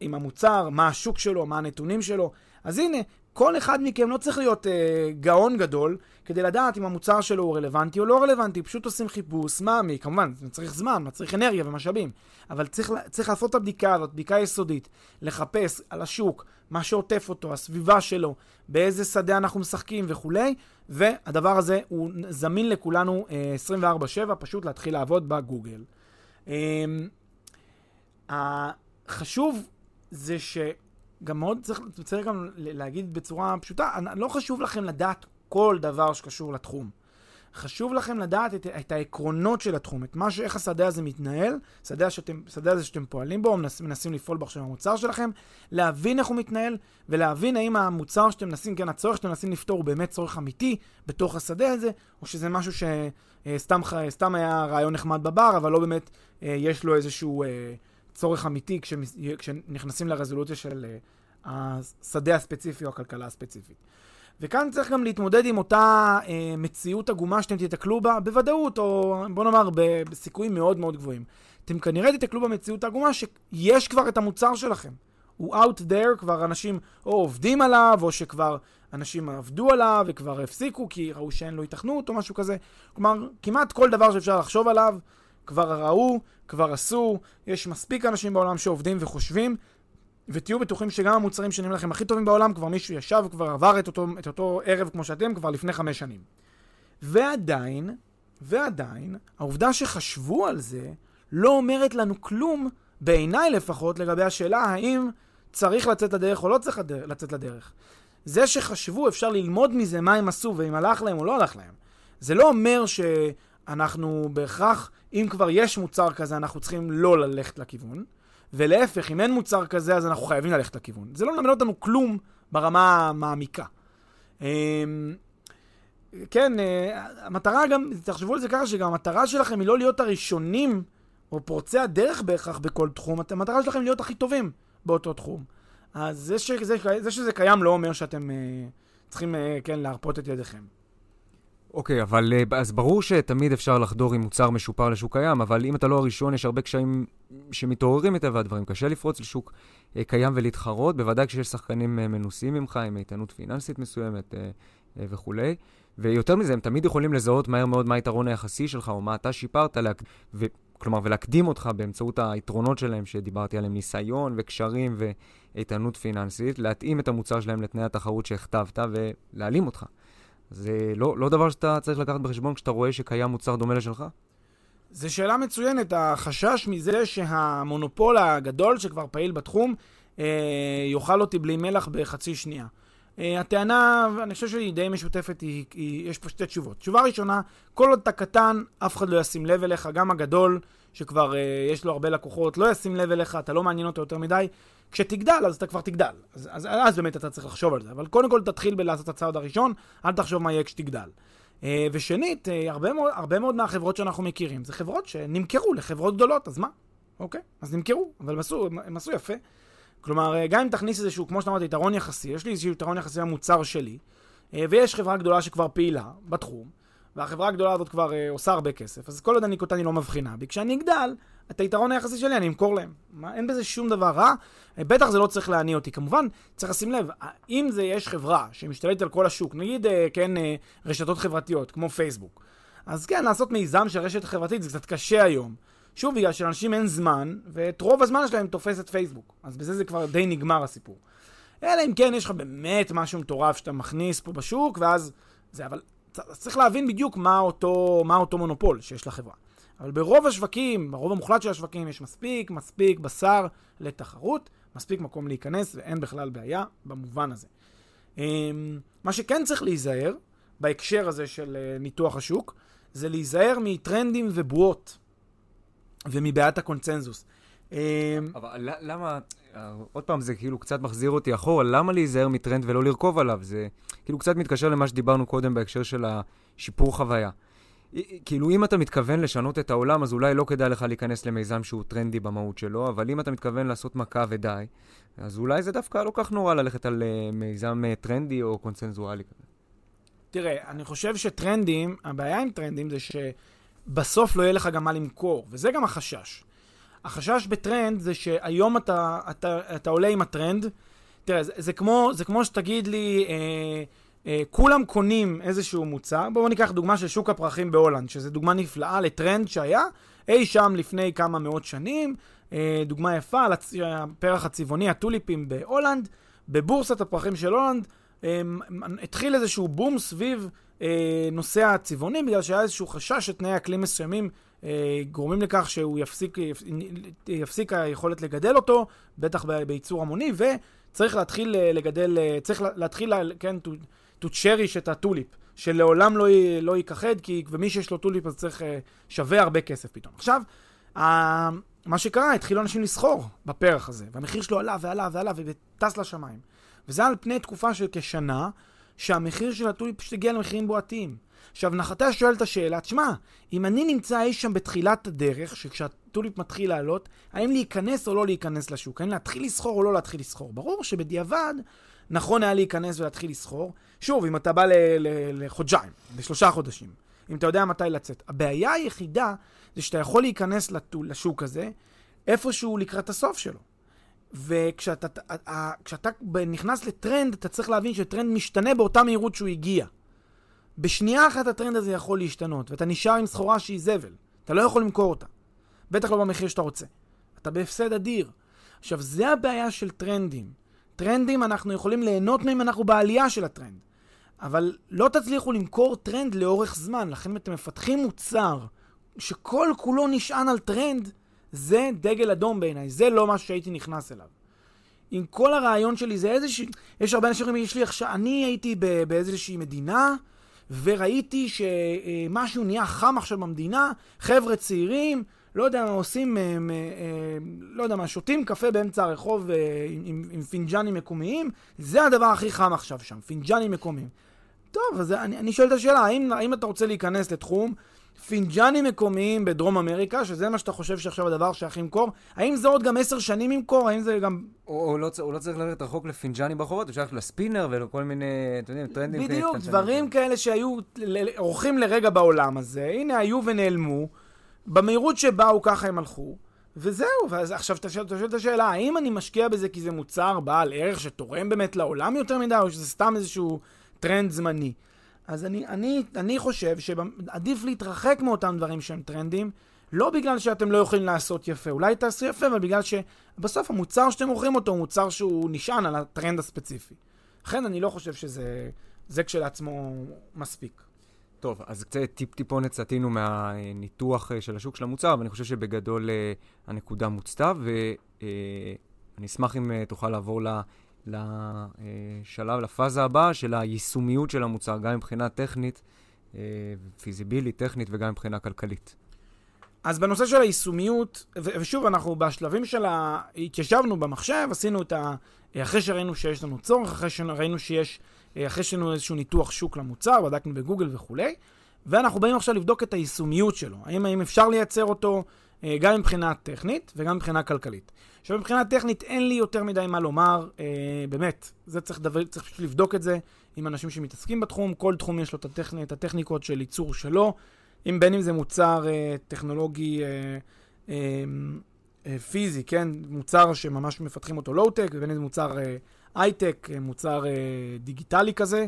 עם המוצר, מה השוק שלו, מה הנתונים שלו. אז הנה, כל אחד מכם לא צריך להיות אה, גאון גדול כדי לדעת אם המוצר שלו הוא רלוונטי או לא רלוונטי, פשוט עושים חיפוש מעמיק, כמובן, זה צריך זמן, צריך אנרגיה ומשאבים, אבל צריך, צריך לעשות את הבדיקה הזאת, בדיקה יסודית, לחפש על השוק, מה שעוטף אותו, הסביבה שלו, באיזה שדה אנחנו משחקים וכולי, והדבר הזה הוא זמין לכולנו אה, 24/7, פשוט להתחיל לעבוד בגוגל. אה, חשוב זה ש... גם מאוד צריך, צריך גם להגיד בצורה פשוטה, לא חשוב לכם לדעת כל דבר שקשור לתחום. חשוב לכם לדעת את, את העקרונות של התחום, את מה, ש, איך השדה הזה מתנהל, שדה, שאתם, שדה הזה שאתם פועלים בו, מנס, מנסים לפעול בו עכשיו המוצר שלכם, להבין איך הוא מתנהל, ולהבין האם המוצר שאתם מנסים, כן, הצורך שאתם מנסים לפתור הוא באמת צורך אמיתי בתוך השדה הזה, או שזה משהו שסתם סתם היה רעיון נחמד בבר, אבל לא באמת אה, יש לו איזשהו אה, צורך אמיתי כשנכנסים לרזולוציה של השדה הספציפי או הכלכלה הספציפית. וכאן צריך גם להתמודד עם אותה אה, מציאות עגומה שאתם תיתקלו בה בוודאות, או בוא נאמר בסיכויים מאוד מאוד גבוהים. אתם כנראה תיתקלו במציאות העגומה שיש כבר את המוצר שלכם, הוא out there, כבר אנשים או עובדים עליו, או שכבר אנשים עבדו עליו וכבר הפסיקו כי ראו שאין לו התכנות או משהו כזה. כלומר, כמעט כל דבר שאפשר לחשוב עליו, כבר ראו, כבר עשו, יש מספיק אנשים בעולם שעובדים וחושבים, ותהיו בטוחים שגם המוצרים שנראים לכם הכי טובים בעולם, כבר מישהו ישב וכבר עבר את אותו, את אותו ערב כמו שאתם כבר לפני חמש שנים. ועדיין, ועדיין, העובדה שחשבו על זה לא אומרת לנו כלום, בעיניי לפחות, לגבי השאלה האם צריך לצאת לדרך או לא צריך לצאת לדרך. זה שחשבו, אפשר ללמוד מזה מה הם עשו ואם הלך להם או לא הלך להם. זה לא אומר שאנחנו בהכרח, אם כבר יש מוצר כזה, אנחנו צריכים לא ללכת לכיוון. ולהפך, אם אין מוצר כזה, אז אנחנו חייבים ללכת לכיוון. זה לא מלמד אותנו כלום ברמה המעמיקה. אמ, כן, אה, המטרה גם, תחשבו על זה ככה, שגם המטרה שלכם היא לא להיות הראשונים, או פורצי הדרך בהכרח בכל תחום, המטרה שלכם היא להיות הכי טובים באותו תחום. אז זה, שזה, זה שזה קיים לא אומר שאתם אה, צריכים, אה, כן, להרפות את ידיכם. אוקיי, אבל אה, אז ברור שתמיד אפשר לחדור עם מוצר משופר לשוק קיים, אבל אם אתה לא הראשון, יש הרבה קשיים שמתעוררים מטבע הדברים. קשה לפרוץ לשוק אה, קיים ולהתחרות, בוודאי כשיש שחקנים אה, מנוסים ממך, עם איתנות פיננסית מסוימת וכולי. ויותר מזה, הם תמיד יכולים לזהות מהר מאוד מה היתרון היחסי שלך, או מה אתה שיפרת, להק... ו... כלומר, ולהקדים אותך באמצעות היתרונות שלהם, שדיברתי עליהם, ניסיון וקשרים ואיתנות פיננסית, להתאים את המוצר שלהם לתנאי התחרות שהכתבת ולהעלים אותך. זה לא, לא דבר שאתה צריך לקחת בחשבון כשאתה רואה שקיים מוצר דומה לשלך? זו שאלה מצוינת. החשש מזה שהמונופול הגדול שכבר פעיל בתחום אה, יאכל אותי בלי מלח בחצי שנייה. אה, הטענה, אני חושב שהיא די משותפת, היא, היא, יש פה שתי תשובות. תשובה ראשונה, כל עוד אתה קטן, אף אחד לא ישים לב אליך, גם הגדול, שכבר אה, יש לו הרבה לקוחות, לא ישים לב אליך, אתה לא מעניין אותו יותר מדי. כשתגדל, אז אתה כבר תגדל. אז, אז, אז באמת אתה צריך לחשוב על זה. אבל קודם כל תתחיל בלעשות את הצעד הראשון, אל תחשוב מה יהיה כשתגדל. Uh, ושנית, uh, הרבה, מאוד, הרבה מאוד מהחברות שאנחנו מכירים, זה חברות שנמכרו לחברות גדולות, אז מה? אוקיי, אז נמכרו, אבל הם עשו, הם, הם עשו יפה. כלומר, uh, גם אם תכניס איזשהו, כמו שאתה אמרת, יתרון יחסי, יש לי איזשהו יתרון יחסי במוצר שלי, uh, ויש חברה גדולה שכבר פעילה בתחום, והחברה הגדולה הזאת כבר uh, עושה הרבה כסף, אז כל עוד אני קוטן היא לא מבחינה בי. כשאני אגדל, את היתרון היחסי שלי אני אמכור להם. מה, אין בזה שום דבר רע, אה, בטח זה לא צריך להניע אותי. כמובן, צריך לשים לב, אה, אם זה יש חברה שמשתלטת על כל השוק, נגיד, אה, כן, רשתות חברתיות, כמו פייסבוק, אז כן, לעשות מיזם של רשת חברתית זה קצת קשה היום. שוב, בגלל שלאנשים אין זמן, ואת רוב הזמן שלהם תופס את פייסבוק. אז בזה זה כבר די נגמר הסיפור. אלא אם כן יש לך באמת משהו מטורף שאתה מכניס פה בשוק, ואז זה, אבל צריך להבין בדיוק מה אותו, מה אותו מונופול שיש לחברה. אבל ברוב השווקים, ברוב המוחלט של השווקים, יש מספיק, מספיק בשר לתחרות, מספיק מקום להיכנס, ואין בכלל בעיה במובן הזה. אמ, מה שכן צריך להיזהר, בהקשר הזה של אה, ניתוח השוק, זה להיזהר מטרנדים ובועות, ומבעיית הקונצנזוס. אמ, אבל למה, עוד פעם, זה כאילו קצת מחזיר אותי אחורה, למה להיזהר מטרנד ולא לרכוב עליו? זה כאילו קצת מתקשר למה שדיברנו קודם בהקשר של השיפור חוויה. כאילו, אם אתה מתכוון לשנות את העולם, אז אולי לא כדאי לך להיכנס למיזם שהוא טרנדי במהות שלו, אבל אם אתה מתכוון לעשות מכה ודי, אז אולי זה דווקא לא כך נורא ללכת על uh, מיזם uh, טרנדי או קונצנזואלי כזה. תראה, אני חושב שטרנדים, הבעיה עם טרנדים זה שבסוף לא יהיה לך גם מה למכור, וזה גם החשש. החשש בטרנד זה שהיום אתה, אתה, אתה עולה עם הטרנד, תראה, זה, זה, כמו, זה כמו שתגיד לי... אה, אה, כולם קונים איזשהו מוצר, בואו ניקח דוגמה של שוק הפרחים בהולנד, שזו דוגמה נפלאה לטרנד שהיה אי שם לפני כמה מאות שנים, אה, דוגמה יפה על הפרח הצבעוני, הטוליפים בהולנד, בבורסת הפרחים של הולנד, אה, התחיל איזשהו בום סביב נושא הצבעונים, בגלל שהיה איזשהו חשש שתנאי אקלים מסוימים גורמים לכך שהוא יפסיק, יפסיק היכולת לגדל אותו, בטח בייצור המוני, וצריך להתחיל לגדל, צריך להתחיל, כן, to cherish את הטוליפ, שלעולם לא, לא ייכחד, כי ומי שיש לו טוליפ אז צריך אה, שווה הרבה כסף פתאום. עכשיו, אה, מה שקרה, התחילו אנשים לסחור בפרח הזה, והמחיר שלו עלה ועלה ועלה וטס לשמיים. וזה על פני תקופה של כשנה, שהמחיר של הטוליפ פשוט הגיע למחירים בועתיים. עכשיו, נחתה שואל את השאלה, תשמע, אם אני נמצא אי שם בתחילת הדרך, שכשהטוליפ מתחיל לעלות, האם להיכנס או לא להיכנס לשוק? האם להתחיל לסחור או לא להתחיל לסחור? ברור שבדיעבד, נכון היה להיכנס ולהתחיל לסחור. שוב, אם אתה בא לחודשיים, לשלושה חודשים, אם אתה יודע מתי לצאת. הבעיה היחידה זה שאתה יכול להיכנס לשוק הזה איפשהו לקראת הסוף שלו. וכשאתה נכנס לטרנד, אתה צריך להבין שטרנד משתנה באותה מהירות שהוא הגיע. בשנייה אחת הטרנד הזה יכול להשתנות, ואתה נשאר עם סחורה שהיא זבל. אתה לא יכול למכור אותה. בטח לא במחיר שאתה רוצה. אתה בהפסד אדיר. עכשיו, זה הבעיה של טרנדים. טרנדים, אנחנו יכולים ליהנות מהם, אנחנו בעלייה של הטרנד. אבל לא תצליחו למכור טרנד לאורך זמן, לכן אתם מפתחים מוצר שכל כולו נשען על טרנד, זה דגל אדום בעיניי, זה לא משהו שהייתי נכנס אליו. עם כל הרעיון שלי זה איזושהי, יש הרבה אנשים שאומרים, יש לי עכשיו, אני הייתי באיזושהי מדינה, וראיתי שמשהו נהיה חם עכשיו במדינה, חבר'ה צעירים, לא יודע מה עושים, הם, אה, אה, לא יודע מה, שותים קפה באמצע הרחוב אה, עם, עם, עם פינג'נים מקומיים, זה הדבר הכי חם עכשיו שם, פינג'נים מקומיים. טוב, אז אני, אני שואל את השאלה, האם, האם אתה רוצה להיכנס לתחום פינג'נים מקומיים בדרום אמריקה, שזה מה שאתה חושב שעכשיו הדבר שהכי ימכור, האם זה עוד גם עשר שנים ימכור? האם זה גם... הוא, הוא, לא, לא צריך ללכת רחוק לפינג'נים בחורות, הוא צריך ללכת לספינר ולכל מיני, אתם יודעים, טרנדים. בדיוק, דברים כאלה שהיו אורחים לרגע בעולם הזה, הנה היו ונעלמו. במהירות שבאו ככה הם הלכו, וזהו. ואז עכשיו אתה שואל את השאלה, האם אני משקיע בזה כי זה מוצר בעל ערך שתורם באמת לעולם יותר מדי, או שזה סתם איזשהו טרנד זמני? אז אני, אני, אני חושב שעדיף להתרחק מאותם דברים שהם טרנדים, לא בגלל שאתם לא יכולים לעשות יפה, אולי תעשו יפה, אבל בגלל שבסוף המוצר שאתם מוכרים אותו הוא מוצר שהוא נשען על הטרנד הספציפי. לכן אני לא חושב שזה זה כשלעצמו מספיק. טוב, אז קצת טיפ-טיפונת סטינו מהניתוח אה, של השוק של המוצר, אבל אני חושב שבגדול אה, הנקודה מוצתה, ואני אשמח אם אה, תוכל לעבור לשלב, לפאזה הבאה של היישומיות של המוצר, גם מבחינה טכנית, פיזיבילית, טכנית וגם מבחינה כלכלית. אז בנושא של היישומיות, ושוב, אנחנו בשלבים של ה... התיישבנו במחשב, עשינו את ה... אחרי שראינו שיש לנו צורך, אחרי שראינו שיש אה, אחרי שעשינו איזשהו ניתוח שוק למוצר, בדקנו בגוגל וכולי, ואנחנו באים עכשיו לבדוק את היישומיות שלו. האם, האם אפשר לייצר אותו אה, גם מבחינה טכנית וגם מבחינה כלכלית. עכשיו, מבחינה טכנית אין לי יותר מדי מה לומר, אה, באמת, זה צריך, דבר, צריך פשוט לבדוק את זה עם אנשים שמתעסקים בתחום, כל תחום יש לו את, הטכ... את הטכניקות של ייצור שלו, אם בין אם זה מוצר אה, טכנולוגי אה, אה, אה, פיזי, כן, מוצר שממש מפתחים אותו לואו-טק, ובין אם זה מוצר... הייטק, אה, מוצר אה, דיגיטלי כזה,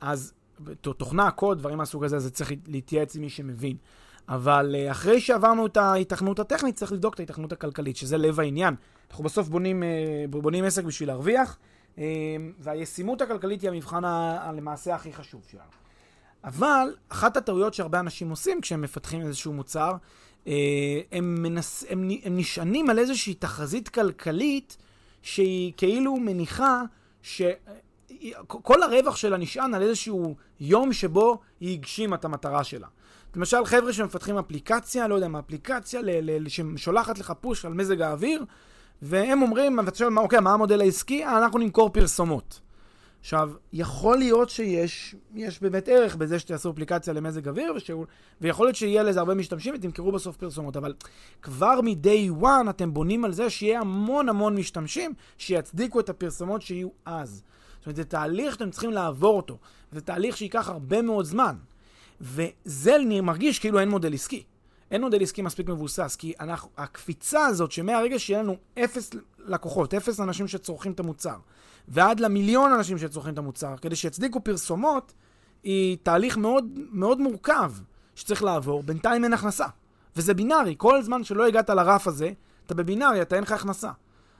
אז תוכנה, קוד, דברים מהסוג הזה, זה צריך להתייעץ עם מי שמבין. אבל אה, אחרי שעברנו את ההיתכנות הטכנית, צריך לבדוק את ההיתכנות הכלכלית, שזה לב העניין. אנחנו בסוף בונים, אה, בונים עסק בשביל להרוויח, אה, והישימות הכלכלית היא המבחן למעשה הכי חשוב שלנו. אבל אחת הטעויות שהרבה אנשים עושים כשהם מפתחים איזשהו מוצר, הם, מנס, הם, הם נשענים על איזושהי תחזית כלכלית שהיא כאילו מניחה שכל הרווח שלה נשען על איזשהו יום שבו היא הגשימה את המטרה שלה. למשל, חבר'ה שמפתחים אפליקציה, לא יודע מה, אפליקציה ששולחת לך פוש על מזג האוויר, והם אומרים, ואתה שואל, אוקיי, מה המודל העסקי? אנחנו נמכור פרסומות. עכשיו, יכול להיות שיש יש באמת ערך בזה שתעשו אפליקציה למזג אוויר, ושהוא, ויכול להיות שיהיה לזה הרבה משתמשים ותמכרו בסוף פרסומות, אבל כבר מ-day one אתם בונים על זה שיהיה המון המון משתמשים שיצדיקו את הפרסומות שיהיו אז. זאת אומרת, זה תהליך שאתם צריכים לעבור אותו, זה תהליך שייקח הרבה מאוד זמן. וזה מרגיש כאילו אין מודל עסקי. אין מודל עסקי מספיק מבוסס, כי אנחנו, הקפיצה הזאת שמהרגע שיהיה לנו אפס לקוחות, אפס אנשים שצורכים את המוצר, ועד למיליון אנשים שצורכים את המוצר, כדי שיצדיקו פרסומות, היא תהליך מאוד, מאוד מורכב שצריך לעבור. בינתיים אין הכנסה. וזה בינארי, כל זמן שלא הגעת לרף הזה, אתה בבינארי, אתה אין לך הכנסה.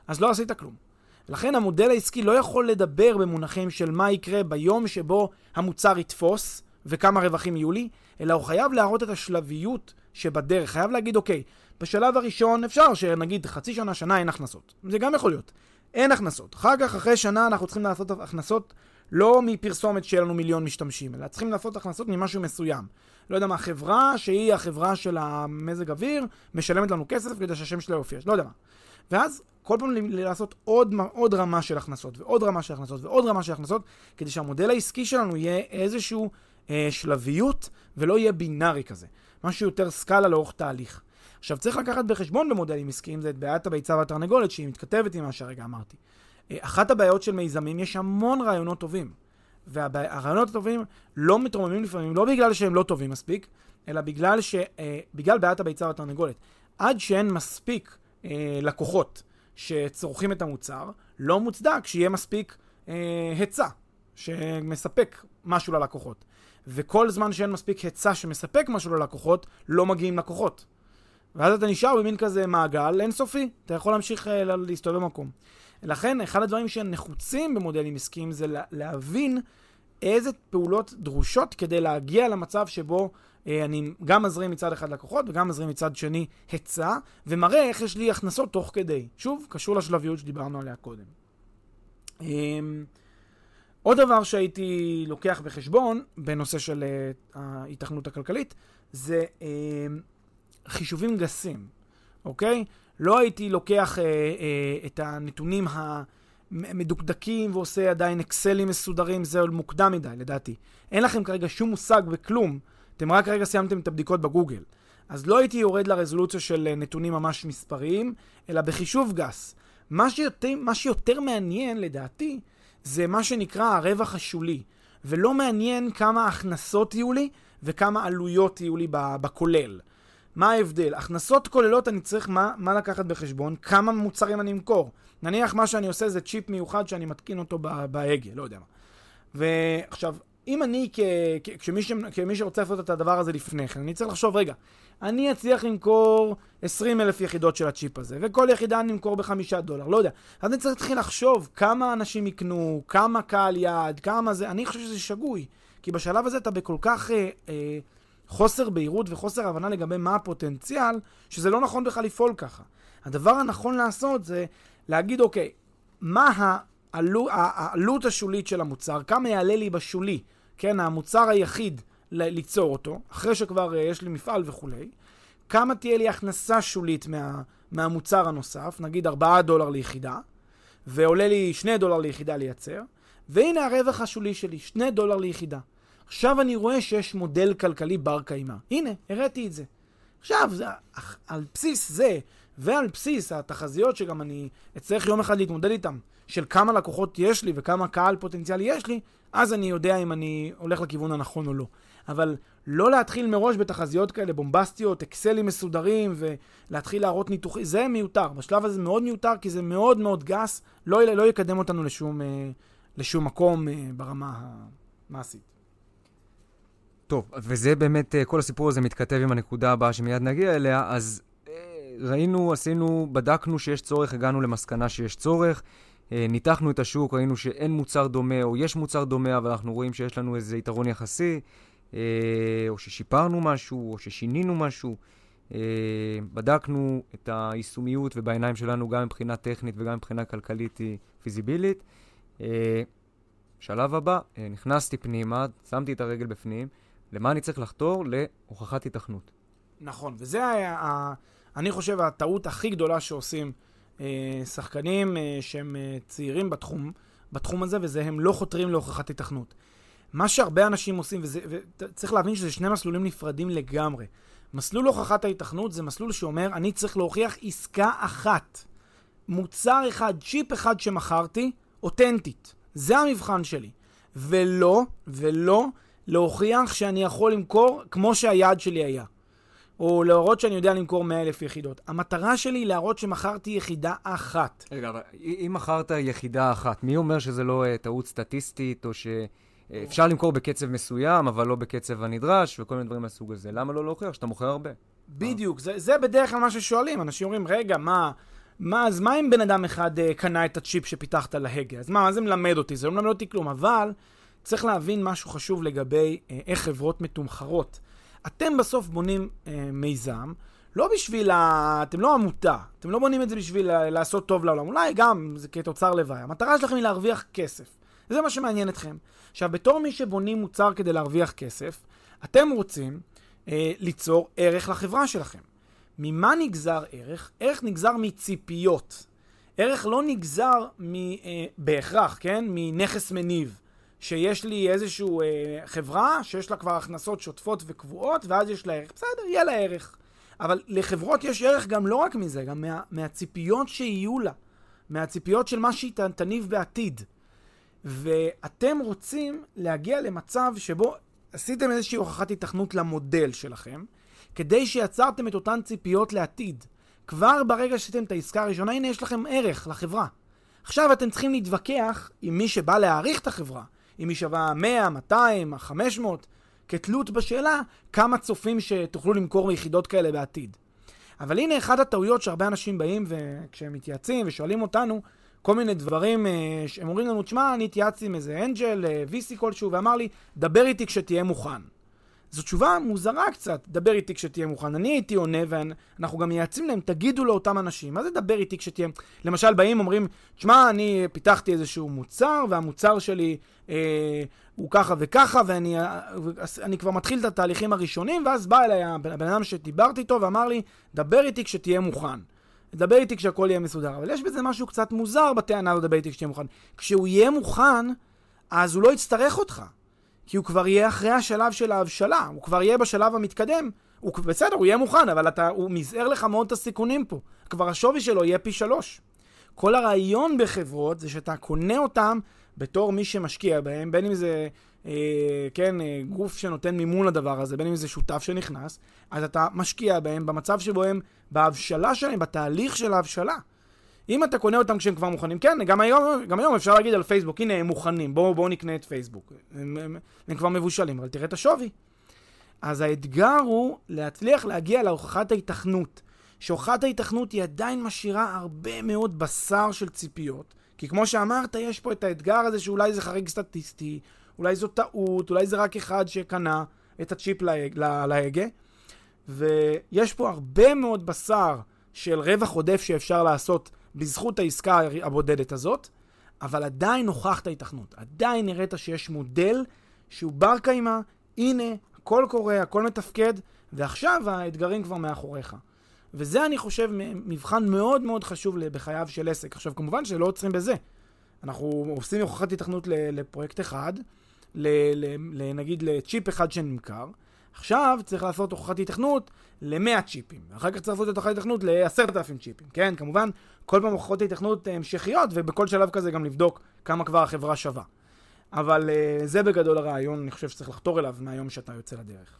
אז לא עשית כלום. לכן המודל העסקי לא יכול לדבר במונחים של מה יקרה ביום שבו המוצר יתפוס וכמה רווחים יהיו לי, אלא הוא חייב להראות את השלביות שבדרך. חייב להגיד, אוקיי, בשלב הראשון אפשר שנגיד חצי שנה, שנה אין הכנסות. זה גם יכול להיות. אין הכנסות. אחר כך, אחרי שנה, אנחנו צריכים לעשות הכנסות לא מפרסומת שיהיה לנו מיליון משתמשים, אלא צריכים לעשות הכנסות ממשהו מסוים. לא יודע מה, חברה שהיא החברה של המזג אוויר, משלמת לנו כסף כדי שהשם שלה יופיע, לא יודע מה. ואז כל פעם לעשות עוד, עוד רמה של הכנסות, ועוד רמה של הכנסות, ועוד רמה של הכנסות, כדי שהמודל העסקי שלנו יהיה איזשהו אה, שלביות, ולא יהיה בינארי כזה. משהו יותר סקאלה לאורך תהליך. עכשיו, צריך לקחת בחשבון במודלים עסקיים, זה את בעיית הביצה והתרנגולת, שהיא מתכתבת עם מה שהרגע אמרתי. אה, אחת הבעיות של מיזמים, יש המון רעיונות טובים. והרעיונות הטובים לא מתרוממים לפעמים, לא בגלל שהם לא טובים מספיק, אלא בגלל, ש, אה, בגלל בעיית הביצה והתרנגולת. עד שאין מספיק אה, לקוחות שצורכים את המוצר, לא מוצדק שיהיה מספיק אה, היצע שמספק משהו ללקוחות. וכל זמן שאין מספיק היצע שמספק משהו ללקוחות, לא מגיעים לקוחות. ואז אתה נשאר במין כזה מעגל אינסופי, אתה יכול להמשיך אה, להסתובב במקום. לכן, אחד הדברים שנחוצים במודלים עסקיים זה להבין איזה פעולות דרושות כדי להגיע למצב שבו אני גם מזרים מצד אחד לקוחות וגם מזרים מצד שני היצע, ומראה איך יש לי הכנסות תוך כדי. שוב, קשור לשלביות שדיברנו עליה קודם. אה, עוד דבר שהייתי לוקח בחשבון בנושא של אה, ההיתכנות הכלכלית, זה אה, חישובים גסים, אוקיי? לא הייתי לוקח אה, אה, את הנתונים המדוקדקים ועושה עדיין אקסלים מסודרים, זה מוקדם מדי, לדעתי. אין לכם כרגע שום מושג בכלום, אתם רק כרגע סיימתם את הבדיקות בגוגל. אז לא הייתי יורד לרזולוציה של אה, נתונים ממש מספריים, אלא בחישוב גס. מה שיותר, מה שיותר מעניין, לדעתי, זה מה שנקרא הרווח השולי. ולא מעניין כמה הכנסות יהיו לי וכמה עלויות יהיו לי בכולל. מה ההבדל? הכנסות כוללות אני צריך מה, מה לקחת בחשבון, כמה מוצרים אני אמכור. נניח מה שאני עושה זה צ'יפ מיוחד שאני מתקין אותו בהגה, לא יודע מה. ועכשיו, אם אני, כ, כ, כמי, ש, כמי שרוצה לעשות את הדבר הזה לפני כן, אני צריך לחשוב, רגע, אני אצליח למכור 20 אלף יחידות של הצ'יפ הזה, וכל יחידה אני אמכור בחמישה דולר, לא יודע. אז אני צריך להתחיל לחשוב כמה אנשים יקנו, כמה קהל יעד, כמה זה, אני חושב שזה שגוי. כי בשלב הזה אתה בכל כך אה, אה, חוסר בהירות וחוסר הבנה לגבי מה הפוטנציאל, שזה לא נכון בכלל לפעול ככה. הדבר הנכון לעשות זה להגיד, אוקיי, מה העלות, העלות השולית של המוצר, כמה יעלה לי בשולי, כן, המוצר היחיד ליצור אותו, אחרי שכבר uh, יש לי מפעל וכולי, כמה תהיה לי הכנסה שולית מה, מהמוצר הנוסף, נגיד 4 דולר ליחידה, ועולה לי 2 דולר ליחידה לייצר, והנה הרווח השולי שלי, 2 דולר ליחידה. עכשיו אני רואה שיש מודל כלכלי בר קיימא. הנה, הראיתי את זה. עכשיו, זה, על בסיס זה, ועל בסיס התחזיות שגם אני אצטרך יום אחד להתמודד איתם, של כמה לקוחות יש לי וכמה קהל פוטנציאלי יש לי, אז אני יודע אם אני הולך לכיוון הנכון או לא. אבל לא להתחיל מראש בתחזיות כאלה בומבסטיות, אקסלים מסודרים, ולהתחיל להראות ניתוחים, זה מיותר. בשלב הזה זה מאוד מיותר, כי זה מאוד מאוד גס, לא, לא יקדם אותנו לשום, אה, לשום מקום אה, ברמה המעשית. טוב, וזה באמת, אה, כל הסיפור הזה מתכתב עם הנקודה הבאה שמיד נגיע אליה, אז ראינו, עשינו, בדקנו שיש צורך, הגענו למסקנה שיש צורך. ניתחנו את השוק, ראינו שאין מוצר דומה או יש מוצר דומה, אבל אנחנו רואים שיש לנו איזה יתרון יחסי. אה, או ששיפרנו משהו, או ששינינו משהו. אה, בדקנו את היישומיות, ובעיניים שלנו גם מבחינה טכנית וגם מבחינה כלכלית היא פיזיבילית. אה, שלב הבא, נכנסתי פנימה, שמתי את הרגל בפנים, למה אני צריך לחתור? להוכחת התכנות. נכון, וזה היה, אני חושב, הטעות הכי גדולה שעושים אה, שחקנים אה, שהם אה, צעירים בתחום, בתחום הזה, וזה הם לא חותרים להוכחת התכנות. מה שהרבה אנשים עושים, וזה, וצריך להבין שזה שני מסלולים נפרדים לגמרי. מסלול הוכחת ההיתכנות זה מסלול שאומר, אני צריך להוכיח עסקה אחת. מוצר אחד, צ'יפ אחד שמכרתי, אותנטית. זה המבחן שלי. ולא, ולא להוכיח שאני יכול למכור כמו שהיעד שלי היה. או להראות שאני יודע למכור 100 אלף יחידות. המטרה שלי היא להראות שמכרתי יחידה אחת. רגע, אבל אם מכרת יחידה אחת, מי אומר שזה לא uh, טעות סטטיסטית, או ש... אפשר למכור בקצב מסוים, אבל לא בקצב הנדרש, וכל מיני דברים מהסוג הזה. למה לא להוכיח שאתה מוכר הרבה? בדיוק, זה, זה בדרך כלל מה ששואלים. אנשים אומרים, רגע, מה, מה, אז מה אם בן אדם אחד uh, קנה את הצ'יפ שפיתחת להגה? אז מה, מה זה מלמד אותי? זה לא מלמד אותי כלום, אבל צריך להבין משהו חשוב לגבי uh, איך חברות מתומחרות. אתם בסוף בונים uh, מיזם, לא בשביל ה... אתם לא עמותה, אתם לא בונים את זה בשביל לעשות טוב לעולם, אולי גם זה כתוצר לוואי. המטרה שלכם היא להרוויח כסף. זה מה שמעניין אתכם. עכשיו, בתור מי שבונים מוצר כדי להרוויח כסף, אתם רוצים אה, ליצור ערך לחברה שלכם. ממה נגזר ערך? ערך נגזר מציפיות. ערך לא נגזר מ, אה, בהכרח, כן? מנכס מניב. שיש לי איזושהי אה, חברה שיש לה כבר הכנסות שוטפות וקבועות, ואז יש לה ערך. בסדר, יהיה לה ערך. אבל לחברות יש ערך גם לא רק מזה, גם מה, מהציפיות שיהיו לה. מהציפיות של מה שהיא תניב בעתיד. ואתם רוצים להגיע למצב שבו עשיתם איזושהי הוכחת התכנות למודל שלכם, כדי שיצרתם את אותן ציפיות לעתיד. כבר ברגע שעשיתם את העסקה הראשונה, הנה יש לכם ערך לחברה. עכשיו אתם צריכים להתווכח עם מי שבא להעריך את החברה, אם היא שווה 100, 200, 500, כתלות בשאלה כמה צופים שתוכלו למכור מיחידות כאלה בעתיד. אבל הנה אחת הטעויות שהרבה אנשים באים וכשהם מתייעצים ושואלים אותנו כל מיני דברים, אה, הם אומרים לנו, תשמע, אני התייעצתי עם איזה אנג'ל, אה, VC כלשהו, ואמר לי, דבר איתי כשתהיה מוכן. זו תשובה מוזרה קצת, דבר איתי כשתהיה מוכן. אני הייתי עונה, ואנחנו גם מייעצים להם, תגידו לאותם אנשים, מה זה דבר איתי כשתהיה... למשל, באים, אומרים, תשמע, אני פיתחתי איזשהו מוצר, והמוצר שלי אה, הוא ככה וככה, ואני אה, אני כבר מתחיל את התהליכים הראשונים, ואז בא אליי הבן אדם שדיברתי איתו ואמר לי, דבר איתי כשתהיה מוכן. דבר איתי כשהכול יהיה מסודר. אבל יש בזה משהו קצת מוזר בטענה לדבר איתי כשתהיה מוכן. כשהוא יהיה מוכן, אז הוא לא יצטרך אותך. כי הוא כבר יהיה אחרי השלב של ההבשלה, הוא כבר יהיה בשלב המתקדם. הוא בסדר, הוא יהיה מוכן, אבל אתה, הוא מזער לך מאוד את הסיכונים פה. כבר השווי שלו יהיה פי שלוש. כל הרעיון בחברות זה שאתה קונה אותם בתור מי שמשקיע בהם, בין אם זה, אה, כן, אה, גוף שנותן מימון לדבר הזה, בין אם זה שותף שנכנס, אז אתה משקיע בהם במצב שבו הם בהבשלה שלהם, בתהליך של ההבשלה. אם אתה קונה אותם כשהם כבר מוכנים, כן, גם היום, גם היום אפשר להגיד על פייסבוק, הנה הם מוכנים, בואו בוא נקנה את פייסבוק. הם, הם, הם כבר מבושלים, אבל תראה את השווי. אז האתגר הוא להצליח להגיע להוכחת ההיתכנות. שהוכחת ההיתכנות היא עדיין משאירה הרבה מאוד בשר של ציפיות. כי כמו שאמרת, יש פה את האתגר הזה שאולי זה חריג סטטיסטי, אולי זו טעות, אולי זה רק אחד שקנה את הצ'יפ להגה. ויש פה הרבה מאוד בשר של רווח עודף שאפשר לעשות בזכות העסקה הבודדת הזאת, אבל עדיין הוכחת ההיתכנות. עדיין הראית שיש מודל שהוא בר קיימא, הנה, הכל קורה, הכל מתפקד, ועכשיו האתגרים כבר מאחוריך. וזה, אני חושב, מבחן מאוד מאוד חשוב בחייו של עסק. עכשיו, כמובן שלא עוצרים בזה. אנחנו עושים הוכחת התכנות לפרויקט אחד, נגיד לצ'יפ אחד שנמכר, עכשיו צריך לעשות הוכחת התכנות ל-100 צ'יפים, ואחר כך צריך לעשות הוכחת התכנות ל-10,000 צ'יפים, כן? כמובן, כל פעם הוכחות התכנות המשכיות, ובכל שלב כזה גם לבדוק כמה כבר החברה שווה. אבל uh, זה בגדול הרעיון, אני חושב שצריך לחתור אליו מהיום שאתה יוצא לדרך.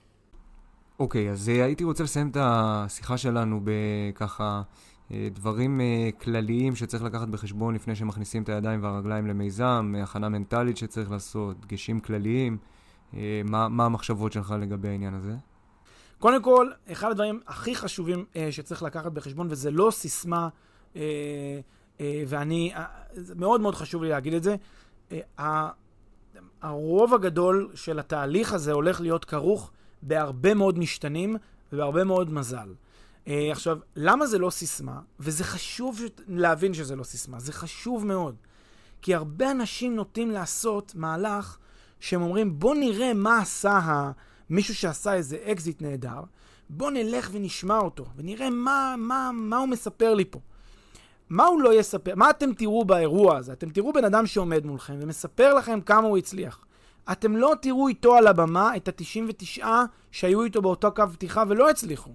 אוקיי, okay, אז uh, הייתי רוצה לסיים את השיחה שלנו בככה uh, דברים uh, כלליים שצריך לקחת בחשבון לפני שמכניסים את הידיים והרגליים למיזם, הכנה מנטלית שצריך לעשות, דגשים כלליים. אה, מה, מה המחשבות שלך לגבי העניין הזה? קודם כל, אחד הדברים הכי חשובים אה, שצריך לקחת בחשבון, וזה לא סיסמה, ואני, אה, מאוד מאוד חשוב לי להגיד את זה, אה, הרוב הגדול של התהליך הזה הולך להיות כרוך בהרבה מאוד משתנים ובהרבה מאוד מזל. אה, עכשיו, למה זה לא סיסמה? וזה חשוב להבין שזה לא סיסמה, זה חשוב מאוד. כי הרבה אנשים נוטים לעשות מהלך שהם אומרים, בוא נראה מה עשה מישהו שעשה איזה אקזיט נהדר, בוא נלך ונשמע אותו, ונראה מה, מה, מה הוא מספר לי פה. מה הוא לא יספר? מה אתם תראו באירוע הזה? אתם תראו בן אדם שעומד מולכם ומספר לכם כמה הוא הצליח. אתם לא תראו איתו על הבמה את ה-99 שהיו איתו באותו קו פתיחה ולא הצליחו.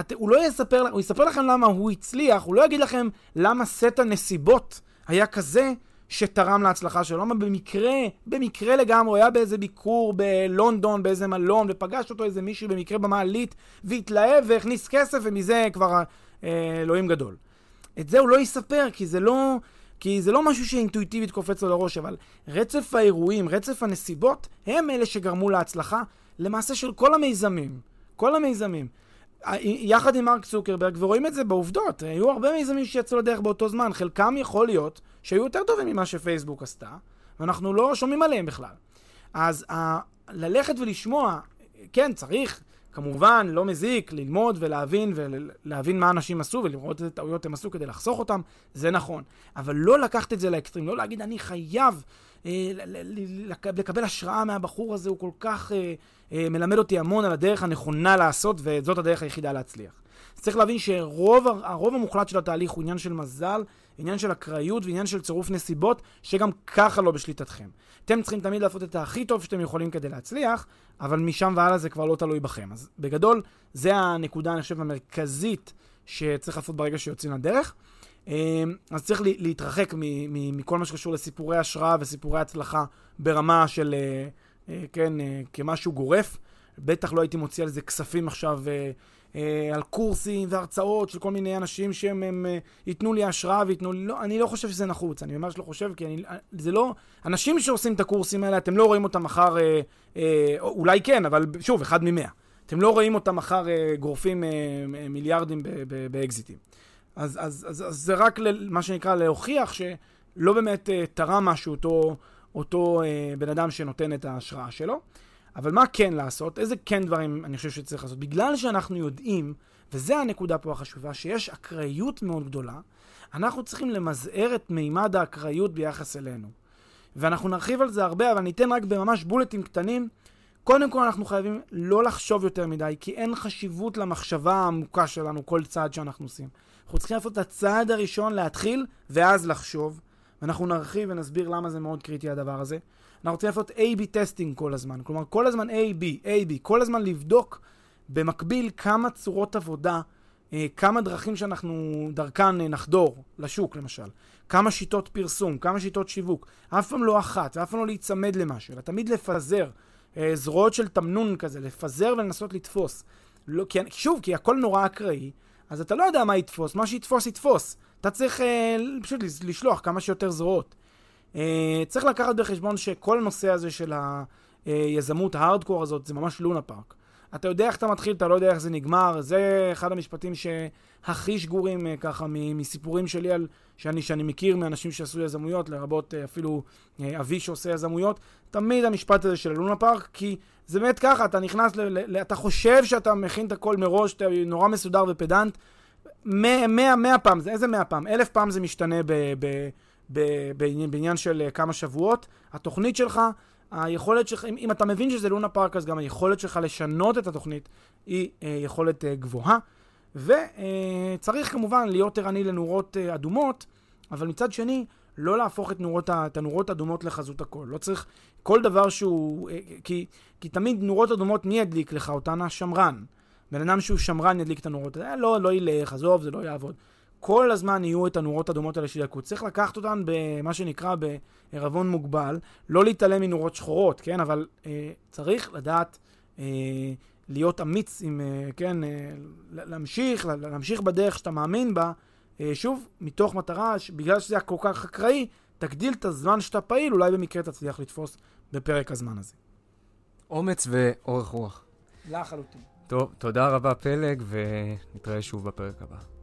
את, הוא לא יספר, הוא יספר לכם למה הוא הצליח, הוא לא יגיד לכם למה סט הנסיבות היה כזה שתרם להצלחה שלו. למה במקרה, במקרה לגמרי, הוא היה באיזה ביקור בלונדון, באיזה מלון, ופגש אותו איזה מישהו במקרה במעלית, והתלהב והכניס כסף, ומזה כבר אה, אלוהים גדול. את זה הוא לא יספר, כי זה לא... כי זה לא משהו שאינטואיטיבית קופץ לו לראש, אבל רצף האירועים, רצף הנסיבות, הם אלה שגרמו להצלחה למעשה של כל המיזמים. כל המיזמים. יחד עם מרק צוקרברג, ורואים את זה בעובדות. היו הרבה מיזמים שיצאו לדרך באותו זמן, חלקם יכול להיות שהיו יותר טובים ממה שפייסבוק עשתה, ואנחנו לא שומעים עליהם בכלל. אז ה- ללכת ולשמוע, כן, צריך, כמובן, לא מזיק, ללמוד ולהבין, ולהבין מה אנשים עשו, ולראות איזה טעויות הם עשו כדי לחסוך אותם, זה נכון. אבל לא לקחת את זה לאקסטרים, לא להגיד, אני חייב אה, לקבל השראה מהבחור הזה, הוא כל כך אה, אה, מלמד אותי המון על הדרך הנכונה לעשות, וזאת הדרך היחידה להצליח. צריך להבין שרוב הרוב המוחלט של התהליך הוא עניין של מזל, עניין של אקראיות ועניין של צירוף נסיבות, שגם ככה לא בשליטתכם. אתם צריכים תמיד לעשות את הכי טוב שאתם יכולים כדי להצליח, אבל משם והלאה זה כבר לא תלוי בכם. אז בגדול, זה הנקודה, אני חושב, המרכזית שצריך לעשות ברגע שיוצאים לדרך. אמ, אז צריך להתרחק מכל מה שקשור לסיפורי השראה וסיפורי הצלחה ברמה של, אה, אה, כן, אה, כמשהו גורף, בטח לא הייתי מוציא על זה כספים עכשיו על קורסים והרצאות של כל מיני אנשים שהם הם, אה, ייתנו לי השראה וייתנו לי... לא, אני לא חושב שזה נחוץ, אני ממש לא חושב, כי אני... זה לא... אנשים שעושים את הקורסים האלה, אתם לא רואים אותם מחר... אה, אה, אולי כן, אבל שוב, אחד ממאה. אתם לא רואים אותם מחר אה, גורפים אה, אה מיליארדים באקזיטים. אז, אז, אז, אז זה רק מה שנקרא להוכיח שלא באמת אה, תרם משהו אותו, אותו אה, בן אדם שנותן את ההשראה שלו. אבל מה כן לעשות? איזה כן דברים אני חושב שצריך לעשות? בגלל שאנחנו יודעים, וזו הנקודה פה החשובה, שיש אקראיות מאוד גדולה, אנחנו צריכים למזער את מימד האקראיות ביחס אלינו. ואנחנו נרחיב על זה הרבה, אבל ניתן רק בממש בולטים קטנים. קודם כל אנחנו חייבים לא לחשוב יותר מדי, כי אין חשיבות למחשבה העמוקה שלנו כל צעד שאנחנו עושים. אנחנו צריכים לעשות את הצעד הראשון, להתחיל, ואז לחשוב. ואנחנו נרחיב ונסביר למה זה מאוד קריטי הדבר הזה. אנחנו רוצים לעשות A-B testing כל הזמן. כלומר, כל הזמן A-B, A-B, כל הזמן לבדוק במקביל כמה צורות עבודה, אה, כמה דרכים שאנחנו דרכן אה, נחדור לשוק, למשל. כמה שיטות פרסום, כמה שיטות שיווק. אף פעם לא אחת, ואף פעם לא להיצמד למשהו, אלא תמיד לפזר. אה, זרועות של תמנון כזה, לפזר ולנסות לתפוס. לא, כי, שוב, כי הכל נורא אקראי, אז אתה לא יודע מה יתפוס, מה שיתפוס יתפוס. אתה צריך אה, פשוט לשלוח כמה שיותר זרועות. אה, צריך לקחת בחשבון שכל הנושא הזה של היזמות ההארדקור הזאת זה ממש לונה פארק. אתה יודע איך אתה מתחיל, אתה לא יודע איך זה נגמר. זה אחד המשפטים שהכי שגורים אה, ככה מסיפורים שלי על, שאני, שאני מכיר מאנשים שעשו יזמויות, לרבות אה, אפילו אבי שעושה יזמויות. תמיד המשפט הזה של לונה פארק, כי זה באמת ככה, אתה נכנס, ל, ל, אתה חושב שאתה מכין את הכל מראש, אתה נורא מסודר ופדנט. מאה, מאה, מאה פעם, איזה מאה פעם? אלף פעם זה משתנה ב, ב, בעניין, בעניין של כמה שבועות. התוכנית שלך היכולת שלך, אם, אם אתה מבין שזה לונה פארק, אז גם היכולת שלך לשנות את התוכנית היא אה, יכולת אה, גבוהה. וצריך אה, כמובן להיות ערני לנורות אה, אדומות, אבל מצד שני, לא להפוך את, נורות, את הנורות האדומות לחזות הכל. לא צריך כל דבר שהוא... אה, כי, כי תמיד נורות אדומות, מי ידליק לך אותן? השמרן. בן אדם שהוא שמרן ידליק את הנורות. אה, לא, לא ילך, עזוב, זה לא יעבוד. כל הזמן יהיו את הנורות הדומות האלה שידלקו. צריך לקחת אותן במה שנקרא בערבון מוגבל, לא להתעלם מנורות שחורות, כן? אבל אה, צריך לדעת אה, להיות אמיץ עם, אה, כן, אה, להמשיך, להמשיך בדרך שאתה מאמין בה, אה, שוב, מתוך מטרה, בגלל שזה היה כל כך אקראי, תגדיל את הזמן שאתה פעיל, אולי במקרה תצליח לתפוס בפרק הזמן הזה. אומץ ואורך רוח. לחלוטין. טוב, תודה רבה פלג, ונתראה שוב בפרק הבא.